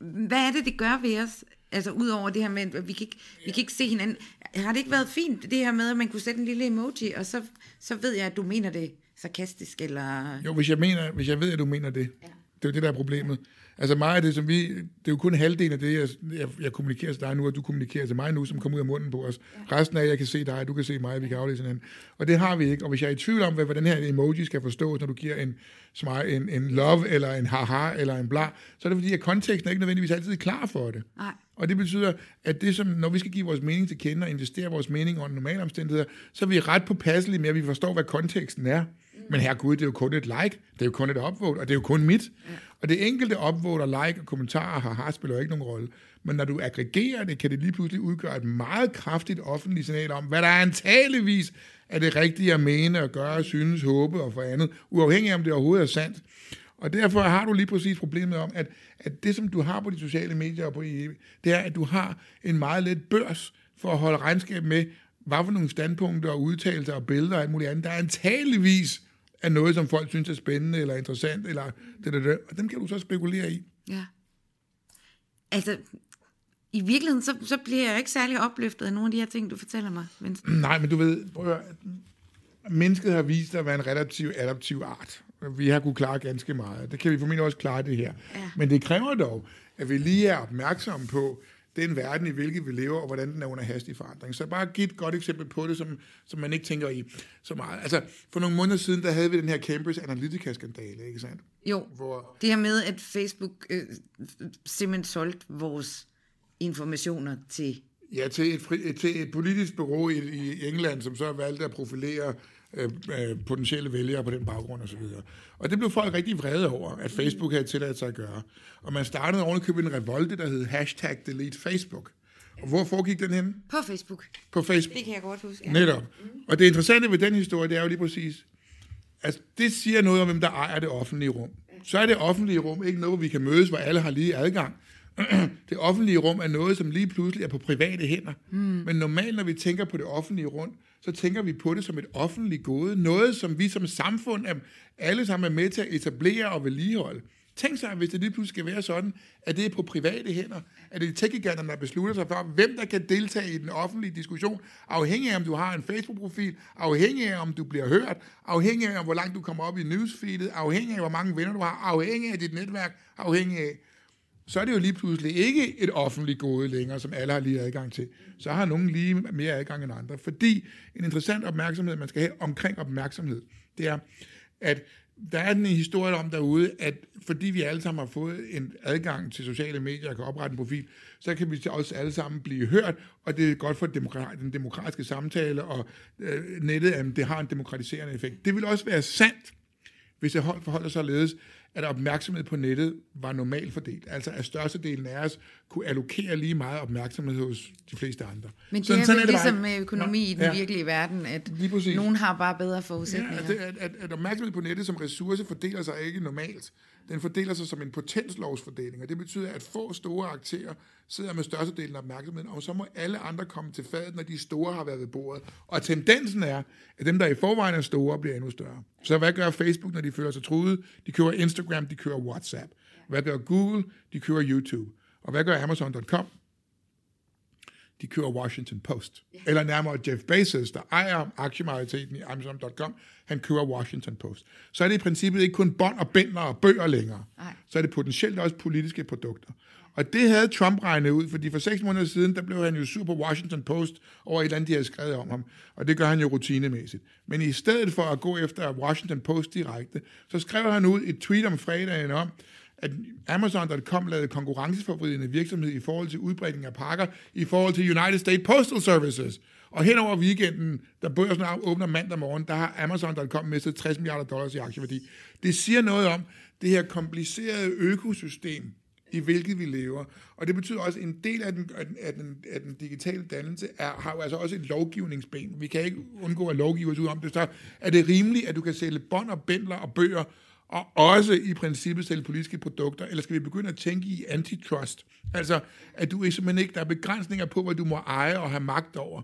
Hvad er det, det gør ved os? Altså udover det her med, at vi kan ikke, vi kan ikke se hinanden. Har det ikke været fint, det her med, at man kunne sætte en lille emoji, og så, så ved jeg, at du mener det sarkastisk, eller... Jo, hvis jeg, mener, hvis jeg ved, at du mener det. Ja. Det er jo det, der er problemet. Altså meget af det, som vi, det er jo kun halvdelen af det, jeg, jeg, jeg kommunikerer til dig nu, og du kommunikerer til mig nu, som kommer ud af munden på os. Ja. Resten af, jeg kan se dig, og du kan se mig, vi kan aflæse hinanden. Og det har vi ikke. Og hvis jeg er i tvivl om, hvad, den her emoji skal forstås, når du giver en, smile, en, en love, eller en haha, eller en bla, så er det fordi, at konteksten er ikke nødvendigvis altid klar for det. Nej. Og det betyder, at det som, når vi skal give vores mening til kende og investere vores mening under normale omstændigheder, så er vi ret påpasselige med, at vi forstår, hvad konteksten er. Men her gud, det er jo kun et like, det er jo kun et upvote, og det er jo kun mit. Ja. Og det enkelte upvote og like og kommentarer har, har spiller jo ikke nogen rolle. Men når du aggregerer det, kan det lige pludselig udgøre et meget kraftigt offentligt signal om, hvad der antageligvis er det rigtige at mene og gøre, synes, håbe og for andet, uafhængig af om det overhovedet er sandt. Og derfor har du lige præcis problemet om, at, at det, som du har på de sociale medier og på IE, det er, at du har en meget let børs for at holde regnskab med, hvad for nogle standpunkter og udtalelser og billeder og alt muligt andet, der antageligvis er noget, som folk synes er spændende eller interessant, eller det, det, det. og dem kan du så spekulere i. Ja. Altså, i virkeligheden, så, så bliver jeg ikke særlig opløftet af nogle af de her ting, du fortæller mig. Men... Nej, men du ved, prøv at, mennesket har vist at være en relativt adaptiv art. Vi har kunnet klare ganske meget. Det kan vi formentlig også klare det her. Ja. Men det kræver dog, at vi lige er opmærksomme på, den verden, i hvilken vi lever, og hvordan den er under hastig forandring. Så bare give et godt eksempel på det, som, som man ikke tænker i så meget. Altså, for nogle måneder siden, der havde vi den her Cambridge Analytica-skandale, ikke sandt? Jo, Hvor, det her med, at Facebook øh, simpelthen solgte vores informationer til... Ja, til et, fri, til et politisk bureau i, i England, som så valgte at profilere øh, øh, potentielle vælgere på den baggrund osv. Og, og det blev folk rigtig vrede over, at Facebook havde tilladt sig at gøre. Og man startede ovenikøbet en revolte, der hed hashtag delete Facebook. Og hvor foregik den hen? På Facebook. På Facebook. Det kan jeg godt huske. Ja. Netop. Mm. Og det interessante ved den historie, det er jo lige præcis, altså, det siger noget om, hvem der ejer det offentlige rum. Så er det offentlige rum ikke noget, hvor vi kan mødes, hvor alle har lige adgang. det offentlige rum er noget, som lige pludselig er på private hænder. Mm. Men normalt, når vi tænker på det offentlige rum, så tænker vi på det som et offentligt gode. Noget, som vi som samfund er, alle sammen er med til at etablere og vedligeholde. Tænk sig, hvis det lige pludselig skal være sådan, at det er på private hænder, at det er tech der beslutter sig for, hvem der kan deltage i den offentlige diskussion, afhængig af, om du har en Facebook-profil, afhængig af, om du bliver hørt, afhængig af, hvor langt du kommer op i newsfeedet, afhængig af, hvor mange venner du har, afhængig af dit netværk, afhængig af, så er det jo lige pludselig ikke et offentligt gode længere, som alle har lige adgang til. Så har nogen lige mere adgang end andre. Fordi en interessant opmærksomhed, man skal have omkring opmærksomhed, det er, at der er den historie om derude, at fordi vi alle sammen har fået en adgang til sociale medier og kan oprette en profil, så kan vi også alle sammen blive hørt, og det er godt for den demokratiske samtale, og øh, nettet at det har en demokratiserende effekt. Det vil også være sandt, hvis det forholder sig således, at opmærksomhed på nettet var normalt fordelt. Altså at størstedelen af os kunne allokere lige meget opmærksomhed hos de fleste andre. Men det sådan, er sådan er det ligesom med økonomi ja, i den ja, virkelige verden, at nogen har bare bedre forudsætninger. Ja, at, at, at opmærksomhed på nettet som ressource fordeler sig ikke normalt. Den fordeler sig som en potenslovsfordeling, og det betyder, at få store aktører sidder med størstedelen af opmærksomheden, og så må alle andre komme til fadet, når de store har været ved bordet. Og tendensen er, at dem, der i forvejen er store, bliver endnu større. Så hvad gør Facebook, når de føler sig truet? De kører Instagram, de kører WhatsApp. Hvad gør Google? De kører YouTube. Og hvad gør Amazon.com? De kører Washington Post. Ja. Eller nærmere Jeff Bezos, der ejer aktiemajoriteten i Amazon.com, han kører Washington Post. Så er det i princippet ikke kun bånd og bænder og bøger længere. Nej. Så er det potentielt også politiske produkter. Og det havde Trump regnet ud, fordi for seks måneder siden, der blev han jo sur på Washington Post over et eller andet, de havde skrevet om ham. Og det gør han jo rutinemæssigt. Men i stedet for at gå efter Washington Post direkte, så skrev han ud et tweet om fredagen om, at Amazon.com lavede konkurrenceforvridende virksomhed i forhold til udbredning af pakker i forhold til United States Postal Services. Og hen over weekenden, da børsen åbner mandag morgen, der har Amazon.com mistet 60 milliarder dollars i aktieværdi. Det siger noget om det her komplicerede økosystem, i hvilket vi lever. Og det betyder også, at en del af den, af den, af den digitale dannelse er, har jo altså også et lovgivningsben. Vi kan ikke undgå at lovgive os ud om det. Så er det rimeligt, at du kan sælge bånd og bændler og bøger, og også i princippet sælge politiske produkter, eller skal vi begynde at tænke i antitrust? Altså, at du simpelthen ikke, der er begrænsninger på, hvad du må eje og have magt over.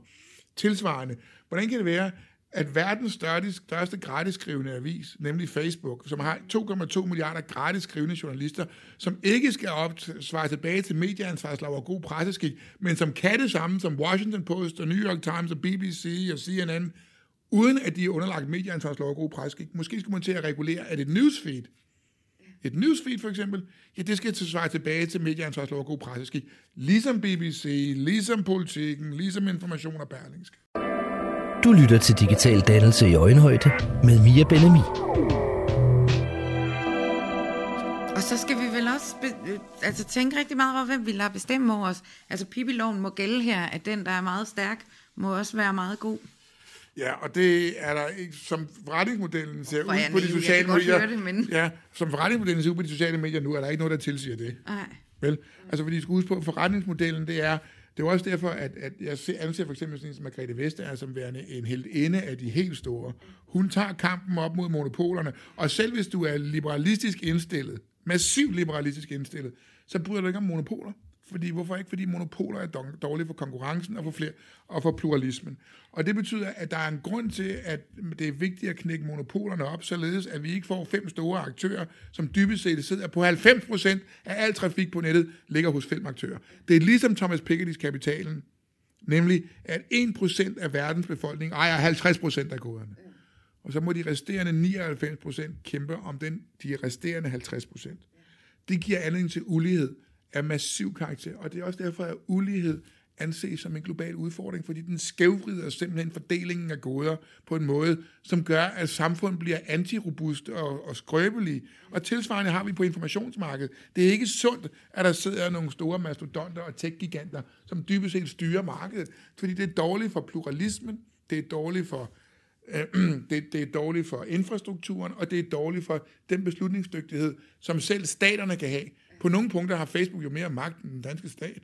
Tilsvarende, hvordan kan det være, at verdens største, største gratis skrivende avis, nemlig Facebook, som har 2,2 milliarder gratis skrivende journalister, som ikke skal opsvare tilbage til medieansvarslov og god presseskik, men som kan det samme som Washington Post og New York Times og BBC og CNN, uden at de er underlagt medieansvarslov og god presseskik. Måske skal man til at regulere, at et newsfeed, et newsfeed for eksempel, ja, det skal svare tilbage til medieansvarslov og god presseskik, ligesom BBC, ligesom Politiken, ligesom Information og Berlingske. Du lytter til Digital Dannelse i Øjenhøjde med Mia Benemi. Og så skal vi vel også be- altså tænke rigtig meget over, hvem vi lader bestemme over os. Altså Pippi-loven må gælde her, at den, der er meget stærk, må også være meget god. Ja, og det er der ikke, som forretningsmodellen ser ud på de sociale medier. Det, men... Ja, som forretningsmodellen ser ud på de sociale medier nu, er der ikke noget, der tilsiger det. Nej. Vel? Altså, fordi skal på, forretningsmodellen, det er, det er også derfor, at, at jeg anser for eksempel sådan en som Margrethe Vestager som værende en helt ende af de helt store. Hun tager kampen op mod monopolerne, og selv hvis du er liberalistisk indstillet, massivt liberalistisk indstillet, så bryder du ikke om monopoler. Fordi, hvorfor ikke? Fordi monopoler er dårlige for konkurrencen og for, flere, og for pluralismen. Og det betyder, at der er en grund til, at det er vigtigt at knække monopolerne op, således at vi ikke får fem store aktører, som dybest set sidder på 90% af al trafik på nettet, ligger hos fem aktører. Det er ligesom Thomas Pikettys kapitalen, nemlig at 1% af verdens befolkning ejer 50% af koderne. Og så må de resterende 99% kæmpe om den, de resterende 50%. Det giver anledning til ulighed af massiv karakter, og det er også derfor, at ulighed anses som en global udfordring, fordi den skævvrider simpelthen fordelingen af goder på en måde, som gør, at samfundet bliver antirobust og, og skrøbelige. Og tilsvarende har vi på informationsmarkedet. Det er ikke sundt, at der sidder nogle store mastodonter og tech-giganter, som dybest set styrer markedet, fordi det er dårligt for pluralismen, det er dårligt for det, det er dårligt for infrastrukturen, og det er dårligt for den beslutningsdygtighed, som selv staterne kan have. På nogle punkter har Facebook jo mere magt end den danske stat.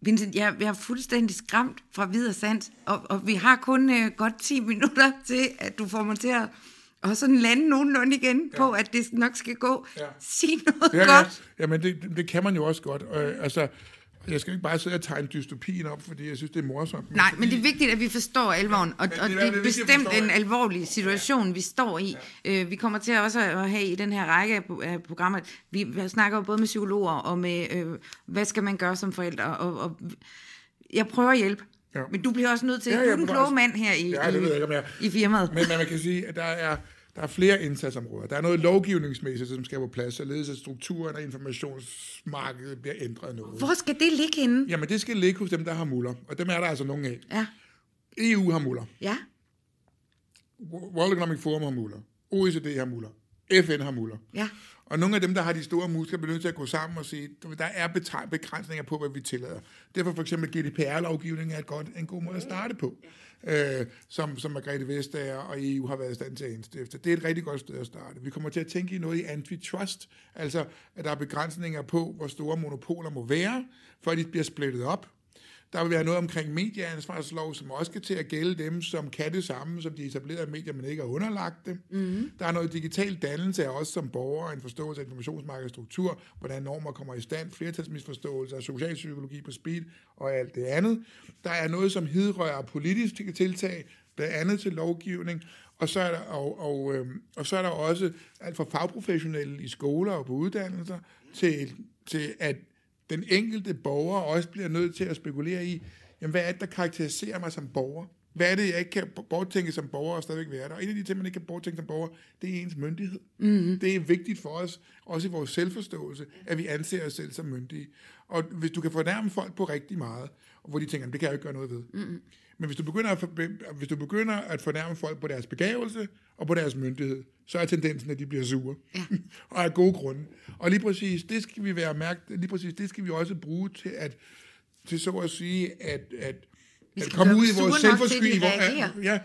Vincent, jeg, jeg er fuldstændig skræmt fra videre sandt, og, og vi har kun øh, godt 10 minutter til, at du får mig til at og sådan lande nogenlunde igen ja. på, at det nok skal gå. Ja. Sig noget ja, godt. Ja. Jamen, det, det, det kan man jo også godt. Øh, altså, jeg skal ikke bare sidde og tegne dystopien op, fordi jeg synes, det er morsomt. Men Nej, fordi... men det er vigtigt, at vi forstår alvoren, og, og det, er, det er bestemt en alvorlig situation, ja. vi står i. Ja. Øh, vi kommer til også at have i den her række af programmer, vi snakker både med psykologer og med, øh, hvad skal man gøre som forældre, og, og jeg prøver at hjælpe. Ja. Men du bliver også nødt til, ja, ja, du er den kloge mand her i, ja, det ved jeg ikke, om jeg... i firmaet. Men, men man kan sige, at der er der er flere indsatsområder. Der er noget lovgivningsmæssigt, som skal på plads, således at strukturen af informationsmarkedet bliver ændret noget. Hvor skal det ligge henne? Jamen, det skal ligge hos dem, der har muller. Og dem er der altså nogle af. Ja. EU har muller. Ja. World Economic Forum har muller. OECD har muller. FN har muller. Ja. Og nogle af dem, der har de store muskler, bliver nødt til at gå sammen og sige, der er begrænsninger på, hvad vi tillader. Derfor for eksempel GDPR-lovgivning er et godt, en god måde at starte på, øh, som, som Margrethe Vestager og EU har været i stand til at indstifte. Det er et rigtig godt sted at starte. Vi kommer til at tænke i noget i antitrust, altså at der er begrænsninger på, hvor store monopoler må være, før de bliver splittet op. Der vil være noget omkring medieansvarslov, som også skal til at gælde dem, som kan det samme, som de etablerede medier, men ikke har underlagt det. Mm-hmm. Der er noget digital dannelse af os som borgere, en forståelse af informationsmarkedets struktur, hvordan normer kommer i stand, flertalsmisforståelse af socialpsykologi på speed og alt det andet. Der er noget, som hidrører politiske tiltag, blandt andet til lovgivning, og så er der, og, og, øh, og så er der også alt fra fagprofessionelle i skoler og på uddannelser, til, til at den enkelte borger også bliver nødt til at spekulere i, jamen, hvad er det, der karakteriserer mig som borger? Hvad er det, jeg ikke kan borttænke som borger og stadigvæk være der? Og en af de ting, man ikke kan borttænke som borger, det er ens myndighed. Mm-hmm. Det er vigtigt for os, også i vores selvforståelse, at vi anser os selv som myndige. Og hvis du kan fornærme folk på rigtig meget, og hvor de tænker, det kan jeg jo ikke gøre noget ved. Mm-hmm. Men hvis du, begynder at, hvis du begynder at fornærme folk på deres begavelse og på deres myndighed, så er tendensen, at de bliver sure. Ja. og af gode grunde. Og lige præcis, det skal vi være mærkt, lige præcis, det skal vi også bruge til at, til så at sige, at, at, at komme ud i vores selvforskyld, ja,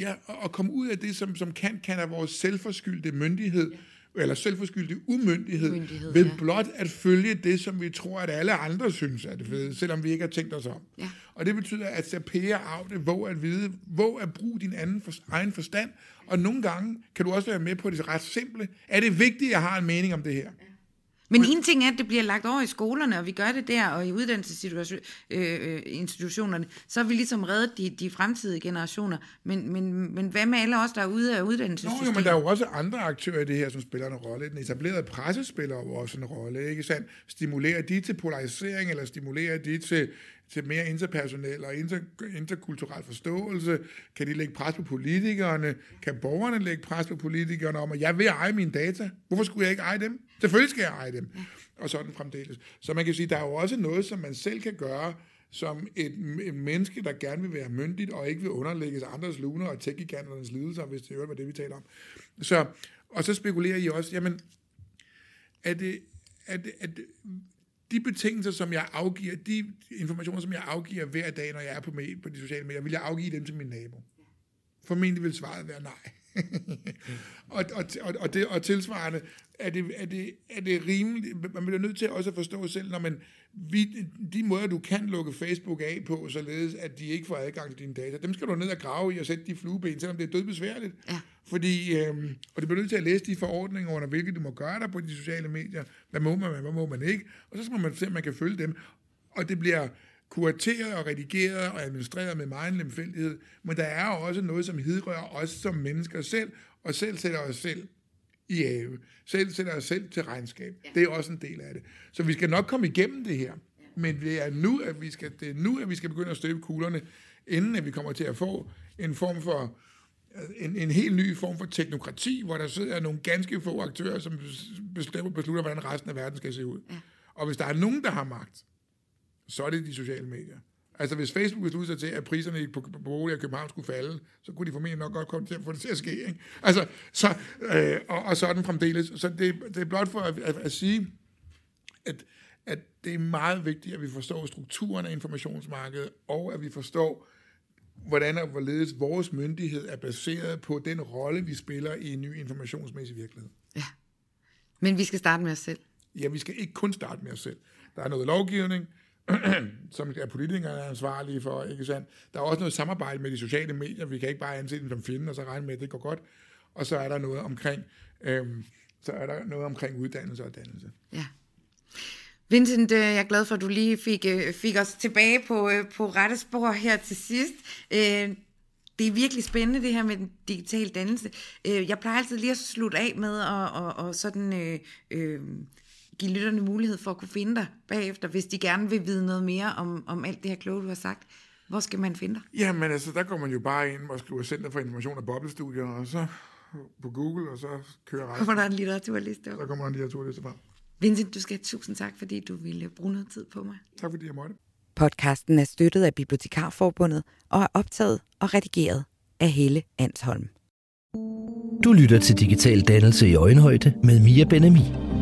ja, og komme ud af det, som, som kan, kan af vores selvforskyldte myndighed, ja eller selvforskyldig umyndighed, Myndighed, ved ja. blot at følge det, som vi tror, at alle andre synes er det fede, selvom vi ikke har tænkt os om. Ja. Og det betyder at sapere af det, hvor at vide, hvor at bruge din anden for, egen forstand, og nogle gange kan du også være med på det ret simple. Er det vigtigt, at jeg har en mening om det her? Ja. Men en ting er, at det bliver lagt over i skolerne, og vi gør det der, og i uddannelsesinstitutionerne, så har vi ligesom reddet de, de fremtidige generationer. Men, men, men hvad med alle os, der er ude af uddannelsessystemet? Nå, jo, men der er jo også andre aktører i det her, som spiller en rolle. Den etablerede presse spiller jo også en rolle, ikke sandt? Stimulerer de til polarisering, eller stimulerer de til til mere interpersonel og inter, interkulturel forståelse? Kan de lægge pres på politikerne? Kan borgerne lægge pres på politikerne om, at jeg vil eje mine data? Hvorfor skulle jeg ikke eje dem? Selvfølgelig skal jeg eje dem. Og sådan fremdeles. Så man kan sige, der er jo også noget, som man selv kan gøre, som et, et menneske, der gerne vil være myndigt, og ikke vil underlægges andres luner og tech lidelser, hvis det er det, vi taler om. Så, og så spekulerer I også, jamen, er det, er det, er det, de betingelser, som jeg afgiver, de informationer, som jeg afgiver hver dag, når jeg er på, med, på de sociale medier, vil jeg afgive dem til min nabo? Formentlig vil svaret være nej. og, og, og, og, det, og tilsvarende, er det, er, det, er det rimeligt, man bliver nødt til også at forstå selv, når man, vi, de måder, du kan lukke Facebook af på, således at de ikke får adgang til dine data, dem skal du ned og grave i og sætte de flueben, selvom det er dødbesværligt. Ja. Fordi, øhm, og det bliver nødt til at læse de forordninger, under hvilke du må gøre der på de sociale medier. Hvad må man, hvad må man ikke? Og så skal man se, om man kan følge dem. Og det bliver kurateret og redigeret og administreret med meget lemfældighed, men der er også noget, som hidrører os som mennesker selv, og selv sætter os selv i have. Selv sætter os selv til regnskab. Ja. Det er også en del af det. Så vi skal nok komme igennem det her. Ja. Men det er, nu, at vi skal, det er nu, at vi skal begynde at støbe kuglerne, inden at vi kommer til at få en form for en, en helt ny form for teknokrati, hvor der sidder nogle ganske få aktører, som bestemmer, beslutter, hvordan resten af verden skal se ud. Ja. Og hvis der er nogen, der har magt, så er det de sociale medier. Altså hvis Facebook besluttede sig til, at priserne på, på boliger i København skulle falde, så kunne de formentlig nok godt komme til at få det til at ske. Ikke? Altså, så, øh, og, og sådan fremdeles. Så det, det er blot for at, at, at sige, at, at det er meget vigtigt, at vi forstår strukturen af informationsmarkedet, og at vi forstår, hvordan og hvorledes vores myndighed er baseret på den rolle, vi spiller i en ny informationsmæssig virkelighed. Ja, men vi skal starte med os selv. Ja, vi skal ikke kun starte med os selv. Der er noget lovgivning, som er politikerne er ansvarlige for, ikke sandt? Der er også noget samarbejde med de sociale medier. Vi kan ikke bare anse dem som fjenden, og så regne med, at det går godt. Og så er der noget omkring, øhm, så er der noget omkring uddannelse og dannelse. Ja. Vincent, øh, jeg er glad for, at du lige fik, øh, fik os tilbage på, øh, på rette spor her til sidst. Det er virkelig spændende, det her med den digitale dannelse. Jeg plejer altid lige at slutte af med at og, og sådan, øh, øh, give lytterne mulighed for at kunne finde dig bagefter, hvis de gerne vil vide noget mere om, om alt det her kloge, du har sagt. Hvor skal man finde dig? Jamen altså, der går man jo bare ind og skriver Center for Information og Boblestudier, og så på Google, og så kører rejsen. Kommer der en litteraturliste? Så kommer der en litteraturliste frem. Vincent, du skal have tusind tak, fordi du ville bruge noget tid på mig. Tak fordi jeg måtte. Podcasten er støttet af Bibliotekarforbundet og er optaget og redigeret af Helle Ansholm. Du lytter til Digital Dannelse i Øjenhøjde med Mia Benami.